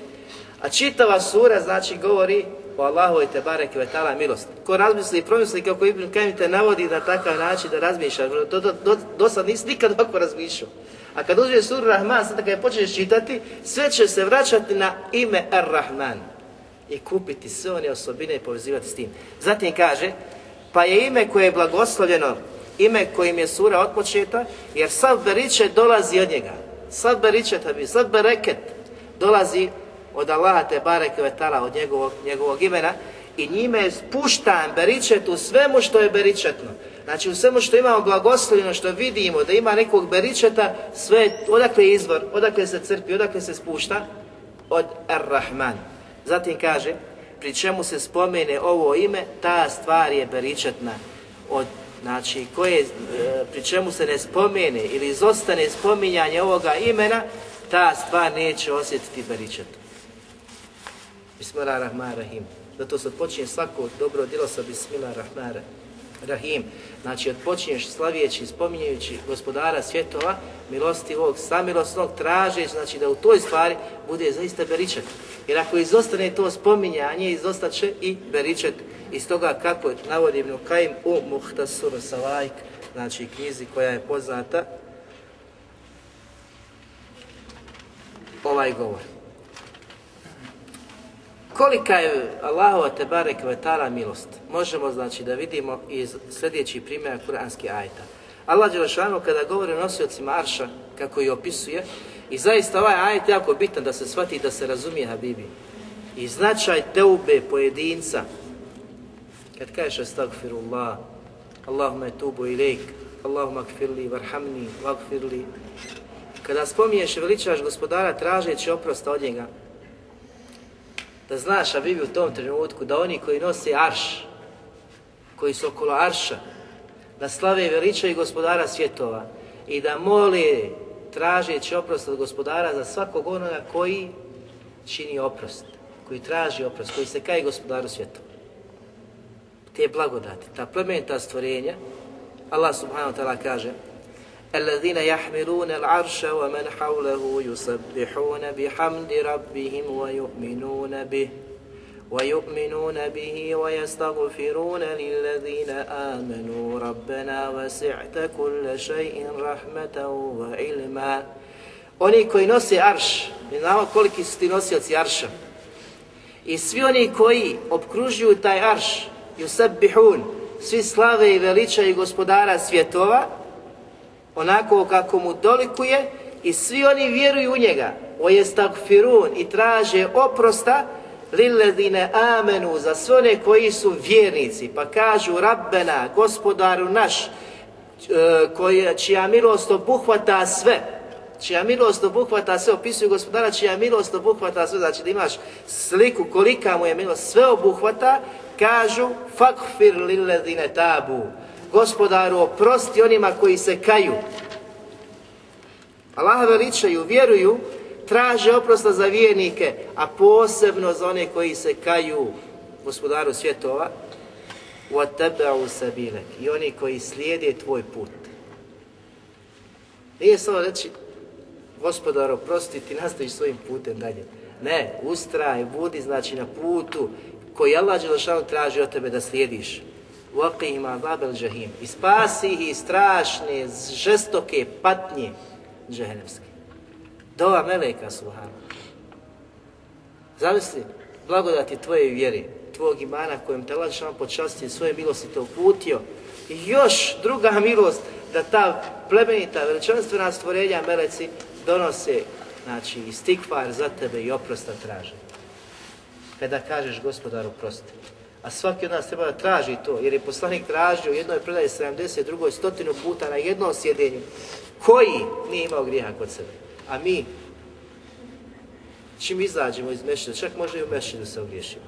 a čitava sura znači govori o Allahu i Tebareke ve ta'ala milost. Ko razmisli i promisli kako Ibn Kajim te navodi na takav način da razmišlja, do, do, do, do sad nisi nikad ovako razmišljao. A kad uzmeš suru Rahman, sad kad je počneš čitati, sve će se vraćati na ime Ar-Rahman i kupiti sve one osobine i povezivati s tim. Zatim kaže, pa je ime koje je blagoslovljeno, ime kojim je sura otpočeta, jer sav beriče dolazi od njega. Sav beriče tabi, sav bereket dolazi od Allaha te bareke vetala, od njegovog, njegovog imena i njime je spuštan beričet u svemu što je beričetno. Znači u svemu što imamo blagoslovljeno, što vidimo da ima nekog beričeta, sve odakle je izvor, odakle se crpi, odakle se spušta? Od Ar-Rahman. Zatim kaže, pri čemu se spomene ovo ime, ta stvar je beričetna. Od, znači, koje, e, pri čemu se ne spomene ili izostane spominjanje ovoga imena, ta stvar neće osjetiti beričetom. Bismillahirrahmanirrahim. Zato se odpočinje svako dobro djelo sa Bismillahirrahmanirrahim. Znači, odpočinješ slavijeći, spominjajući gospodara svjetova, milostivog, samilosnog, tražeć, znači da u toj stvari bude zaista beričet. Jer ako izostane to spominjanje, izostaće i beričet iz toga kako navodi Ibn Kajim u Muhtasur Salajk, znači knjizi koja je poznata, ovaj govor. Kolika je Allahova te barek vetara milost? Možemo znači da vidimo iz sljedećih primjera kuranskih ajta. Allah Đelešanu kada govori o nosiocima Arša, kako ih opisuje, i zaista ovaj ajet jako bitan da se shvati da se razumije Habibi. I značaj teube pojedinca, kad kažeš astagfirullah, Allahumma tubu ilajk, Allahumma kfirli, varhamni, vagfirli, kada spominješ veličaš gospodara tražeći oprosta od njega, Da znaš, a u tom trenutku, da oni koji nose arš, koji su okolo arša, da slave i veličaju gospodara svjetova i da mole tražeći oprost od gospodara za svakog onoga koji čini oprost, koji traži oprost, koji se kaje gospodaru svjetova. Te blagodati, ta plemenita stvorenja, Allah subhanahu wa ta'ala kaže الذين يحملون العرش ومن حوله يسبحون بحمد ربهم ويؤمنون به ويؤمنون به ويستغفرون للذين آمنوا ربنا وسعت كل شيء رحمة وعلما Oni koji nose arš, mi znamo koliki su ti nosioci arša. I svi oni koji obkružuju taj arš, yusabbihun, svi slave i veličaju gospodara svjetova, onako kako mu dolikuje i svi oni vjeruju u njega. Ojestagfirun i traže oprosta lilledine amenu za sve one koji su vjernici. Pa kažu Rabbena, gospodaru naš, e, koji, čija milost obuhvata sve. Čija milost obuhvata sve, opisuju gospodara, čija milost obuhvata sve, znači da imaš sliku kolika mu je milost, sve obuhvata, kažu fakfir lilledine tabu gospodaru oprosti onima koji se kaju. Allah veličaju, vjeruju, traže oprosta za vjernike, a posebno za one koji se kaju gospodaru svjetova, وَتَبَعُوا سَبِيلَكِ i oni koji slijede tvoj put. Nije samo reći, gospodar, oprosti ti, nastaviš svojim putem dalje. Ne, ustraj, budi znači na putu koji Allah Đelešanu traži od tebe da slijediš. وَقِهِمَ عَذَابَ الْجَحِيمِ I spasi ih iz strašne, žestoke patnje džehennemske. Dova Meleka Subhanu. Zamisli, blagodati tvoje vjere, tvog imana kojem te Allah počasti svoje milosti te uputio i još druga milost da ta plemenita veličanstvena stvorenja meleci donose znači istikvar za tebe i oprosta traže. Kada kažeš gospodaru prosti, a svaki od nas treba da traži to, jer je poslanik tražio u jednoj predaji 70, drugoj stotinu puta na jednom sjedenju, koji nije imao grijeha kod sebe. A mi, čim izađemo iz mešćina, čak može i u mešćinu se ogriješimo.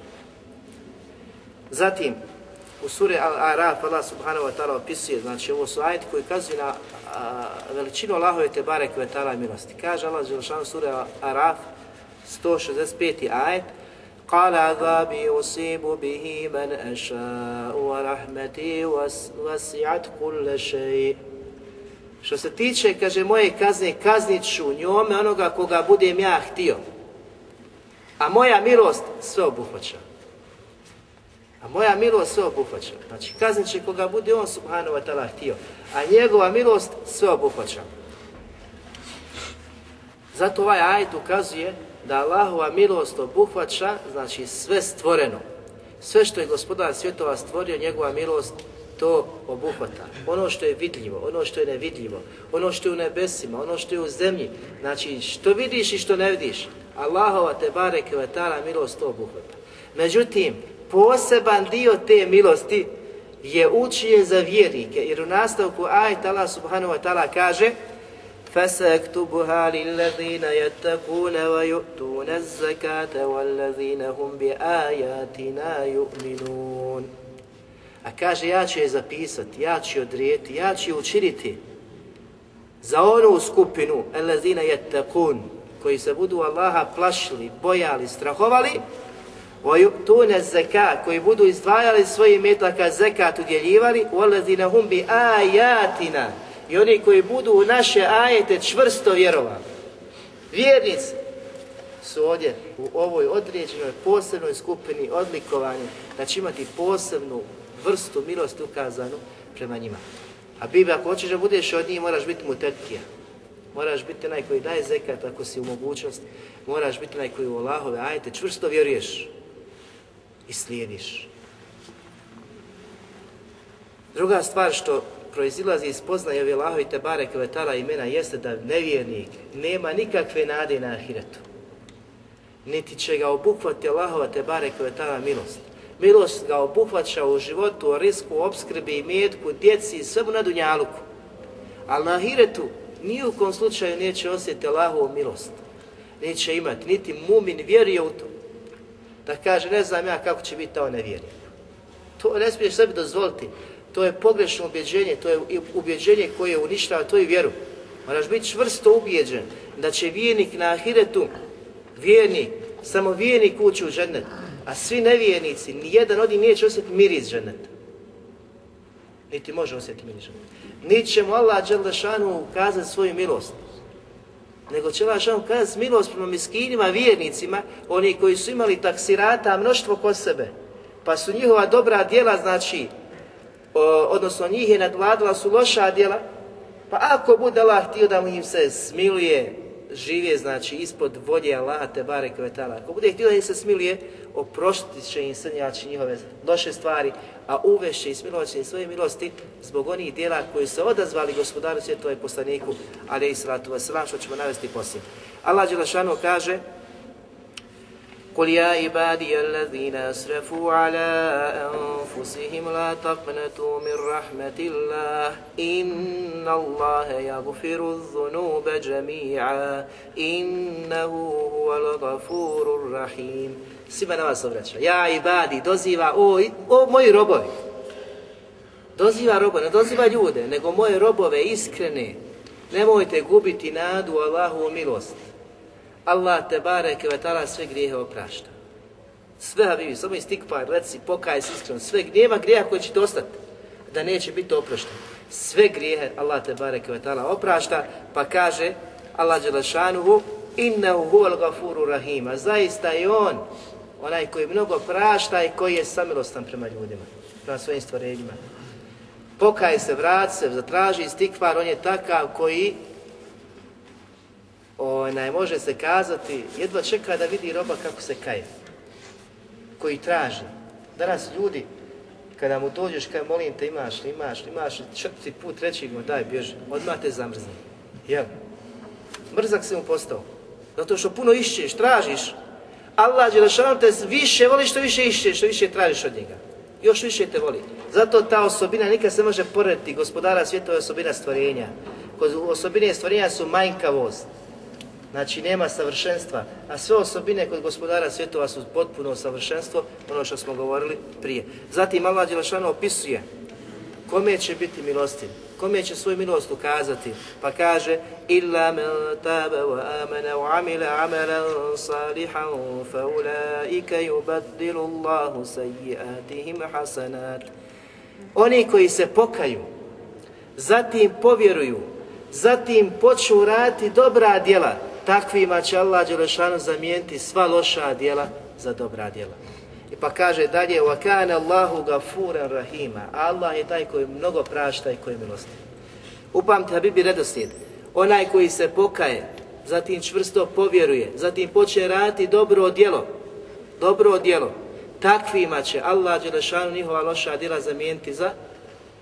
Zatim, u suri Al-Araf Allah subhanahu wa ta'ala opisuje, znači ovo su ajeti koji kazuju na a, veličinu Allahove te barek ve milosti. Kaže Allah Đelšan sura Al-Araf 165. ajet, قال عذابي أصيب به من أشاء ورحمتي وسعت كل شيء Što se tiče, kaže, moje kazne, kaznit ću njome onoga koga budem ja htio. A moja milost sve obuhvaća. A moja milost sve obuhvaća. Znači, kaznit će koga bude on, subhanahu wa ta'ala, htio. A njegova milost sve obuhvaća. Zato ovaj ajet ukazuje da Allahova milost obuhvaća, znači sve stvoreno. Sve što je gospodar svjetova stvorio, njegova milost to obuhvata. Ono što je vidljivo, ono što je nevidljivo, ono što je u nebesima, ono što je u zemlji. Znači, što vidiš i što ne vidiš, Allahova te bareke ve milost to obuhvata. Međutim, poseban dio te milosti je učije za vjernike, jer u nastavku ajet Allah subhanahu wa ta'ala kaže فسأكتبها للذين يتقون ويؤتون الزكاة والذين هم بآياتنا يؤمنون A kaže, ja ću je zapisati, ja ću je odrijeti, ja ću je učiniti za onu skupinu, elazina jettakun, koji se budu Allaha plašili, bojali, strahovali, tune zeka, koji budu izdvajali svoje metaka zekat udjeljivali, u elazina hum bi ajatina, i oni koji budu u naše ajete čvrsto vjerovali. Vjernici su ovdje u ovoj određenoj posebnoj skupini odlikovani da će imati posebnu vrstu milosti ukazanu prema njima. A Bibi, ako hoćeš da budeš od njih, moraš biti mutetija. Moraš biti onaj koji daje zekat ako si u mogućnost. Moraš biti onaj koji u Allahove ajete čvrsto vjeruješ i slijediš. Druga stvar što proizilazi iz poznaje ove Allahovi i Tebare Kvetala imena jeste da nevjernik nema nikakve nade na ahiretu. Niti će ga obuhvati Allahova Tebare Kvetala milost. Milost ga obuhvaća u životu, u risku, obskrbi, i metku, djeci i svemu na dunjaluku. Ali na ahiretu ni u kom slučaju neće osjetiti Allahovu milost. Neće imati, niti mumin vjeruje u to. Da kaže, ne znam ja kako će biti to nevjernik. To ne smiješ sebi dozvoliti. To je pogrešno ubjeđenje, to je ubjeđenje koje uništava tvoju vjeru. Moraš biti čvrsto ubijeđen da će vjernik na ahiretu, vjernik, samo vjernik ući u ženet, a svi nevjernici, nijedan od njih neće osjetiti miris ženeta. Niti može osjetiti miris ženeta. Niti će mu Allah Đalešanu ukazati svoju milost. Nego će Allah Đalešanu ukazati milost prema miskinima, vjernicima, oni koji su imali taksirata, mnoštvo kod sebe. Pa su njihova dobra djela, znači, odnosno njih je nadvladala su loša djela, pa ako bude Allah htio da mu im se smiluje, živje znači ispod volje Allaha te bare kvetala. Ako bude htio da im se smiluje, oprostit će im srnjači njihove loše stvari, a uvešće i smilovat će im svoje milosti zbog onih dijela koji su odazvali gospodaru svjetova i poslaniku, ali i salatu wasalam, što ćemo navesti poslije. Allah Đelešanu kaže, قل يا عبادي الذين أسرفوا على أنفسهم لا تقنطوا من رحمة الله إن الله يغفر الذنوب جميعا إنه هو الغفور الرحيم Svima na vas obraća. Ja ibadi, doziva, o, o moji robovi. Doziva robo, ne doziva ljude, nego moje robove iskrene. Nemojte gubiti nadu Allahu milost. Allah te bareke ve ta'ala sve grijehe oprašta. Sve habibi, samo istikpar, reci, pokaj se iskreno, sve nema grijeha koji će ostati, da neće biti oprošten. Sve grijehe Allah te bareke ve ta'ala oprašta, pa kaže Allah Đelešanuhu, innehu huval gafuru rahima, zaista je on, onaj koji mnogo prašta i koji je samilostan prema ljudima, prema svojim stvorenjima. Pokaj se, vrat se, zatraži istikvar, on je takav koji onaj, može se kazati, jedva čeka da vidi roba kako se kaje, koji traži. Danas ljudi, kada mu dođeš, kaj molim te, imaš li, imaš li, imaš li, četvrti put, treći mu daj, bježi, odmah te zamrzni. Jel? Mrzak se mu postao. Zato što puno išćeš, tražiš. Allah Đelešanu te više voli što više išćeš, što više tražiš od njega. Još više te voli. Zato ta osobina nikad se može porediti. Gospodara svijeta je osobina stvorenja. Kod osobine stvorenja su manjkavost, Znači nema savršenstva, a sve osobine kod gospodara svjetova su potpuno savršenstvo, ono što smo govorili prije. Zatim Allah Đelešanu opisuje kome će biti milostiv, kome će svoju milost ukazati, pa kaže illa men tabe wa amana wa amila amalan salihan fa ulaika yubaddilu Allahu sayyi'atihim hasanat. Oni koji se pokaju, zatim povjeruju, zatim počnu raditi dobra djela, takvima će Allah Đelešanu zamijeniti sva loša djela za dobra djela. I pa kaže dalje, وَكَانَ اللَّهُ غَفُورًا رَحِيمًا Allah je taj koji mnogo prašta i koji milosti. Upamte, Habibi redoslijed, onaj koji se pokaje, zatim čvrsto povjeruje, zatim počne raditi dobro djelo, dobro djelo, takvima će Allah Đelešanu njihova loša djela zamijeniti za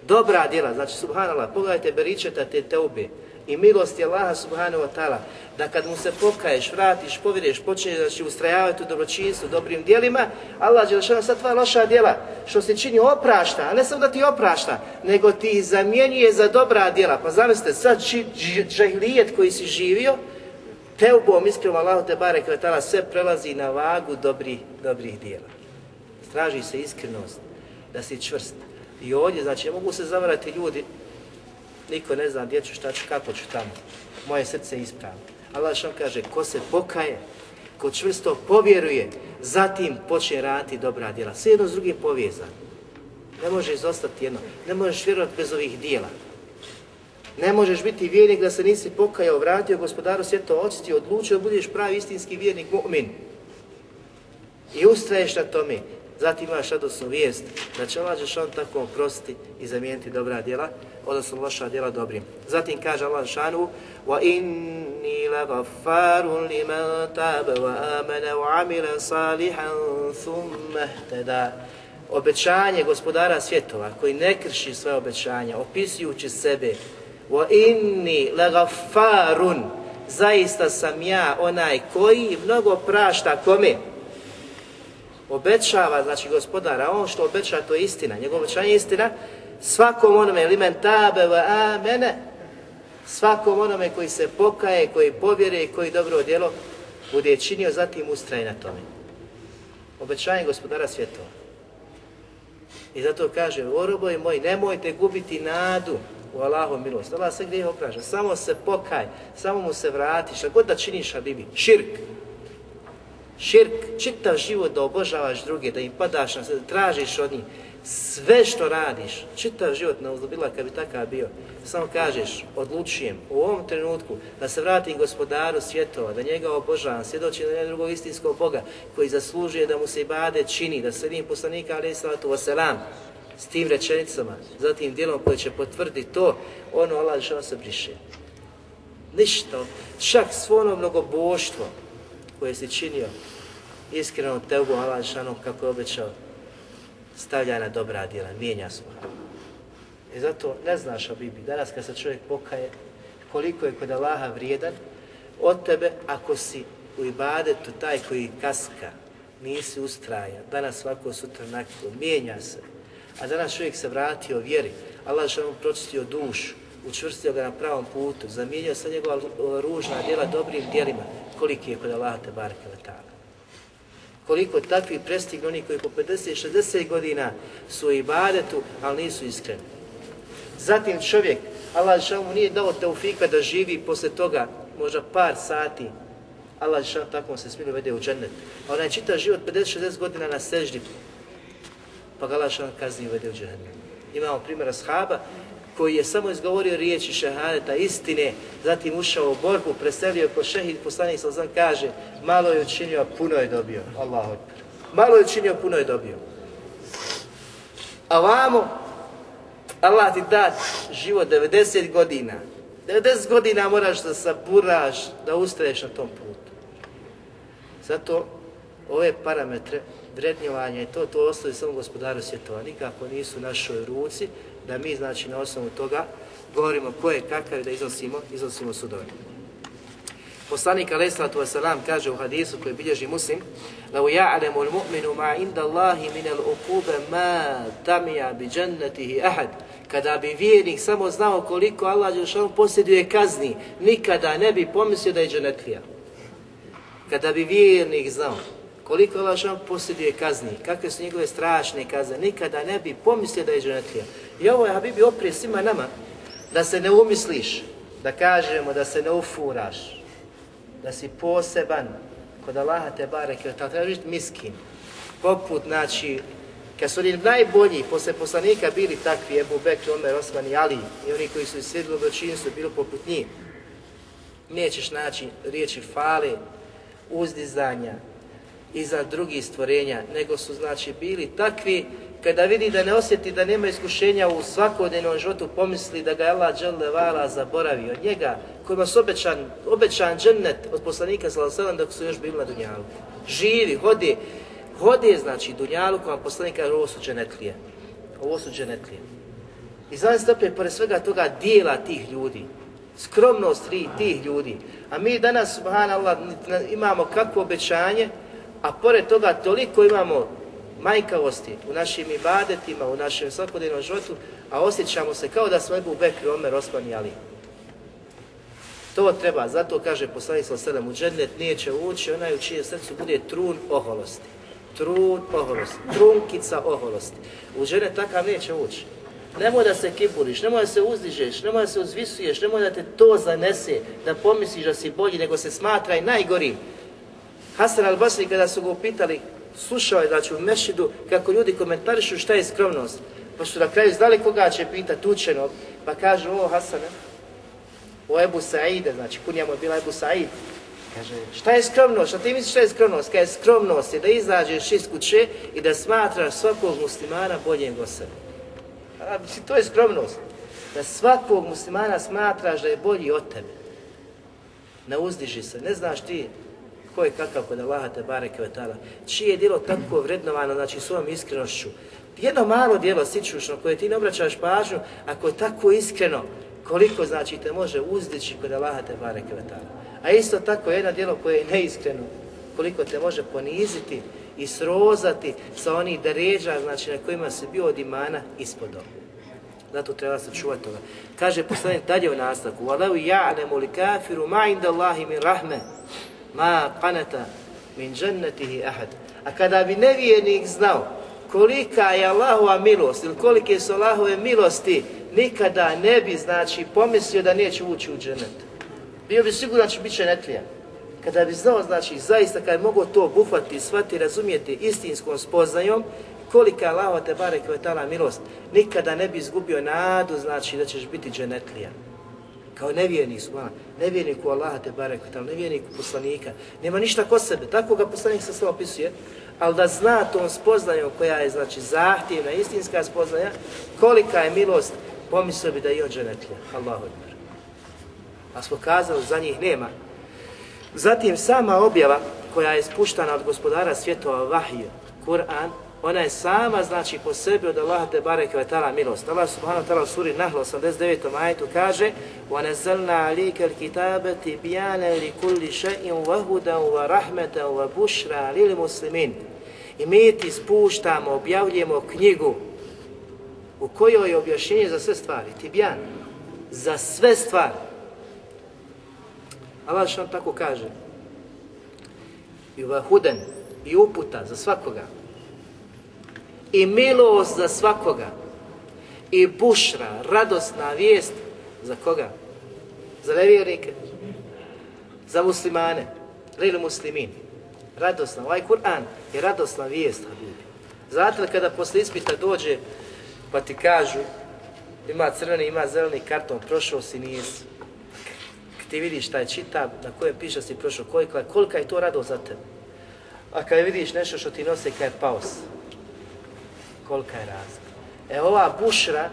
dobra djela. Znači, subhanallah, pogledajte beričeta te teube, i milosti Allaha subhanahu wa ta'ala, da kad mu se pokaješ, vratiš, povjereš, počneš će ustrajavati u dobročinstvu, dobrim dijelima, Allah da sad tva loša djela, što se čini oprašta, a ne samo da ti oprašta, nego ti zamjenjuje za dobra djela. Pa zamislite, sad džahilijet koji si živio, teubom iskrenom Allahu te bare kvetala sve prelazi na vagu dobrih, dobrih djela. Straži se iskrenost, da si čvrst. I ovdje, znači, mogu se zavarati ljudi, niko ne zna gdje ću, šta ću, kako ću tamo. Moje srce je ispravno. Allah što kaže, ko se pokaje, ko čvrsto povjeruje, zatim počne raditi dobra djela. Sve jedno s drugim. Ne može izostati jedno. Ne možeš vjerovati bez ovih dijela. Ne možeš biti vjernik da se nisi pokajao, vratio gospodaru svjetova, očistio, odlučio da budeš pravi istinski vjernik, mu'min. I ustraješ na tome. Zatim imaš radosnu vijest da će Allah Žešan tako oprostiti i zamijeniti dobra djela, odnosno loša djela dobrim. Zatim kaže Allah Žešanu وَإِنِّي لَغَفَّارٌ لِمَنْ تَابَ وَآمَنَ وَعَمِلَ صَالِحًا ثُمَّ اهْتَدَى Obećanje gospodara svjetova koji ne krši svoje obećanja, opisujući sebe وَإِنِّي لَغَفَّارٌ Zaista sam ja onaj koji mnogo prašta kome? Obećava, znači gospodara, on što obeća to je istina, njegovo obećanje je istina, svakom onome limen tabe wa amene, svakom onome koji se pokaje, koji povjere i koji dobro djelo bude činio, zatim ustraje na tome. Obećanje gospodara svjetova. I zato kaže, o robovi moji, nemojte gubiti nadu u Allahu milost. Allah se gdje opraža, samo se pokaj, samo mu se vrati, šta god da činiš, Habibi, širk. Širk, čitav život da obožavaš druge, da im padaš da tražiš od njih, sve što radiš, čitav život na uzlobila kad bi takav bio, samo kažeš, odlučujem u ovom trenutku da se vratim gospodaru svjetova, da njega obožavam, svjedočim da je drugog istinskog Boga koji zaslužuje da mu se i bade čini, da sredim poslanika alaih sallatu wasalam, s tim rečenicama, zatim dijelom koje će potvrditi to, ono Allah se briše. Ništa, čak svo ono mnogoboštvo koje si činio, iskreno teubu Allah kako je obećao, stavlja na dobra djela, mijenja svoja. I zato ne znaš o Bibi, danas kad se čovjek pokaje, koliko je kod Allaha vrijedan od tebe ako si u ibadetu taj koji kaska, nisi ustrajan, danas svako sutra nakon, mijenja se. A danas čovjek se vratio vjeri, Allah što mu pročistio dušu, učvrstio ga na pravom putu, zamijenio sa njegova ružna djela dobrim djelima, koliki je kod Allaha te bareke vetala koliko takvi prestignu oni koji po 50-60 godina su u ibadetu, ali nisu iskreni. Zatim čovjek, Allah mu nije dao teufika da živi posle toga, možda par sati, Allah šal tako se smije vede u džennet. A onaj čita život 50-60 godina na seždi, pa ga Allah kazni vede u džennet. Imamo primjera shaba koji je samo izgovorio riječi šehadeta, istine, zatim ušao u borbu, preselio ko šehid, poslanik Salzan kaže, malo je učinio, a puno je dobio. Allah. Malo je učinio, puno je dobio. A vamo, Allah ti da život 90 godina. 90 godina moraš da saburaš, da ustraješ na tom putu. Zato ove parametre vrednjovanja i to, to ostaje samo gospodaru svjetova. Nikako nisu našoj ruci, da mi znači na osnovu toga govorimo ko je kakav i da iznosimo, iznosimo sudove. Poslanik alejsatu vesselam kaže u hadisu koji bilježi Muslim: "La ya'lamu al-mu'minu ma inda Allahi min al-uquba ma tamia bi jannatihi ahad." Kada bi vjernik samo znao koliko Allah dželešan posjeduje kazni, nikada ne bi pomislio da je dženetlija. Kada bi vjernik znao koliko Allah Đelšanu posjeduje kazni, kakve su njegove strašne kazne, nikada ne bi pomislio da je dženetlija. I ovo je Habibi oprije svima nama, da se ne umisliš, da kažemo, da se ne ufuraš, da si poseban kod Allaha te bareke, da treba biti miskin. Poput, znači, kad su oni najbolji posle poslanika bili takvi, Ebu Bekr, Omer, Osman i Ali, i oni koji su sjedili u su bili poput njih, nećeš naći riječi fale, uzdizanja, iza drugih stvorenja, nego su znači bili takvi kada vidi da ne osjeti da nema iskušenja u svakodnevnom životu, pomisli da ga je Allah dželle zaboravio njega, kojima su obećan, obećan džennet od poslanika sallallahu dok su još bili na dunjalu. Živi, hodi, hodi znači dunjalu koja poslanika kaže ovo su dženetlije. Ovo su dženetlije. I znači opet, pored svega toga dijela tih ljudi, skromnost tih ljudi. A mi danas, subhanallah, imamo kakvo obećanje, a pored toga toliko imamo majkavosti u našim ibadetima, u našem svakodnevnom životu, a osjećamo se kao da smo Ebu Bekri, Omer, Osman i Ali. To treba, zato kaže poslanik sa sedam, u džennet neće ući onaj u čijem srcu bude trun oholosti. Trun oholosti, trunkica oholosti. U džennet takav neće ući. Nemoj da se kiburiš, nemoj da se uzdižeš, nemoj da se uzvisuješ, nemoj da te to zanese, da pomisliš da si bolji, nego se smatra i najgorim. Hasan al-Basri kada su ga upitali, slušao je znači u mešidu kako ljudi komentarišu šta je skromnost. Pa su na kraju znali koga će pitati učenog, pa kažu o Hasane, o Ebu Saide, znači kunja mu je bila Ebu Said. Kaže, šta je skromnost? Šta ti misliš šta je skromnost? Kaže, skromnost je da izađeš iz kuće i da smatraš svakog muslimana boljim od sebe. A, to je skromnost. Da svakog muslimana smatraš da je bolji od tebe. Ne uzdiži se, ne znaš ti ko je kakav kod Allaha te bareke ve taala. Čije je djelo tako vrednovano, znači svojom iskrenošću. Jedno malo djelo sičušno koje ti ne obraćaš pažnju, ako je tako iskreno, koliko znači te može uzdići kod Allaha te bareke ve taala. A isto tako jedno djelo koje je neiskreno, koliko te može poniziti i srozati sa onih deređa, znači na kojima se bio od imana ispod Zato treba se čuvati toga. Kaže poslanik dalje u nastavku: "Walau ya'lamu al-kafiru ma 'inda Allahi min rahme, ma qanata min džennetihi ahad. A kada bi nevjernik znao kolika je Allahova milost ili kolike su Allahove milosti, nikada ne bi, znači, pomislio da neće ući u džennet. Bio bi siguran da će biti džennetlija. Kada bi znao, znači, zaista kada bi mogao to obuhvatiti, shvatiti, razumijeti istinskom spoznajom, kolika je Allahova te barek milost, nikada ne bi izgubio nadu, znači, da ćeš biti dženetlija. Kao nevjernik su, nevjernik u Allaha te barek nevjernik u poslanika. Nema ništa kod sebe, tako ga poslanik se sve opisuje, ali da zna tom spoznajom koja je, znači, zahtjevna, istinska spoznaja, kolika je milost, pomislio bi da je on dženetlija. Allahu akbar. A smo kazali, za njih nema. Zatim sama objava koja je spuštana od gospodara svjetova Vahije, Kur'an, ona je sama znači po sebi od Allaha te barek ve taala milost. Allah subhanahu wa taala u suri Nahl 89. ajetu kaže: "Wa nazzalna alayka al-kitaba tibyana li kulli shay'in wa hudan wa rahmatan wa bushra lil muslimin." I mi ti spuštamo, objavljujemo knjigu u kojoj je objašnjenje za sve stvari, tibjan, za sve stvari. Allah što tako kaže, i vahuden, i uputa za svakoga, i milost za svakoga i bušra, radosna vijest za koga? Za nevjernike, za muslimane, lili muslimin. Radosna, ovaj Kur'an je radosna vijest, habibi. Zato kada posle ispita dođe pa ti kažu ima crveni, ima zeleni karton, prošao si, nisi. Ti vidiš taj čitav na kojem piše si prošao, kolika, kolika je to radost za tebe. A kad vidiš nešto što ti nosi, kaj je paos, kolika je razlika. E ova bušra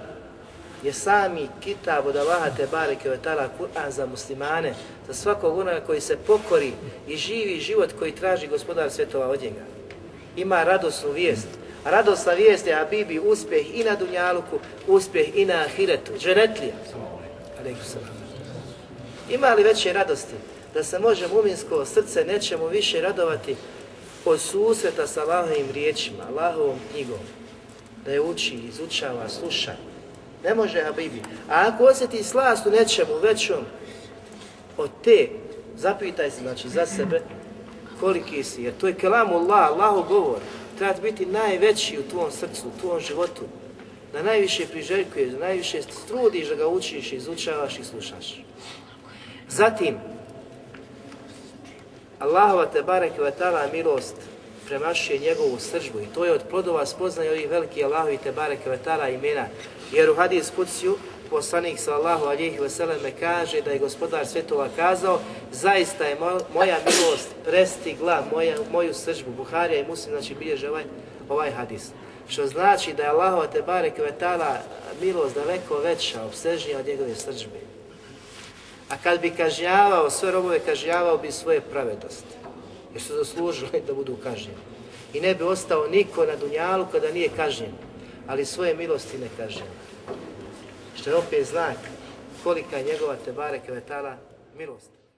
je sami kitab od Allaha te bareke od tala Kur'an za muslimane, za svakog onoga koji se pokori i živi život koji traži gospodar svjetova od njega. Ima radosnu vijest. Radosna vijest je Abibi uspjeh i na Dunjaluku, uspjeh i na Ahiretu. Dženetlija. Ima li veće radosti da se može muminsko srce nečemu više radovati od susreta sa Allahovim riječima, Allahovom knjigom, da je uči, izučava, sluša. Ne može Habibi. A ako osjeti slast u nečemu većom od te, zapitaj se znači za sebe koliki si, jer to je kelamu Allah, Allahu govor. Treba biti najveći u tvom srcu, u tvom životu. Da najviše priželjkuješ, da najviše trudiš da ga učiš, izučavaš i slušaš. Zatim, Allahova te barek milost premašuje njegovu sržbu i to je od plodova spoznaje ovih velikih Allahovi te vetala imena. Jer u hadis kuciju poslanik sallahu alihi vseleme kaže da je gospodar svjetova kazao zaista je moja milost prestigla moja, moju sržbu. Buharija i muslim znači bilježe ovaj, ovaj hadis. Što znači da je Allahova te bareke vetala milost daleko veća, obsežnija od njegove sržbe. A kad bi kažnjavao sve robove, kažnjavao bi svoje pravedosti jer su zaslužili da budu kažnjeni. I ne bi ostao niko na Dunjalu kada nije kažnjen, ali svoje milosti ne kažnjen. Što je opet znak kolika je njegova Tebare Kvetala milost.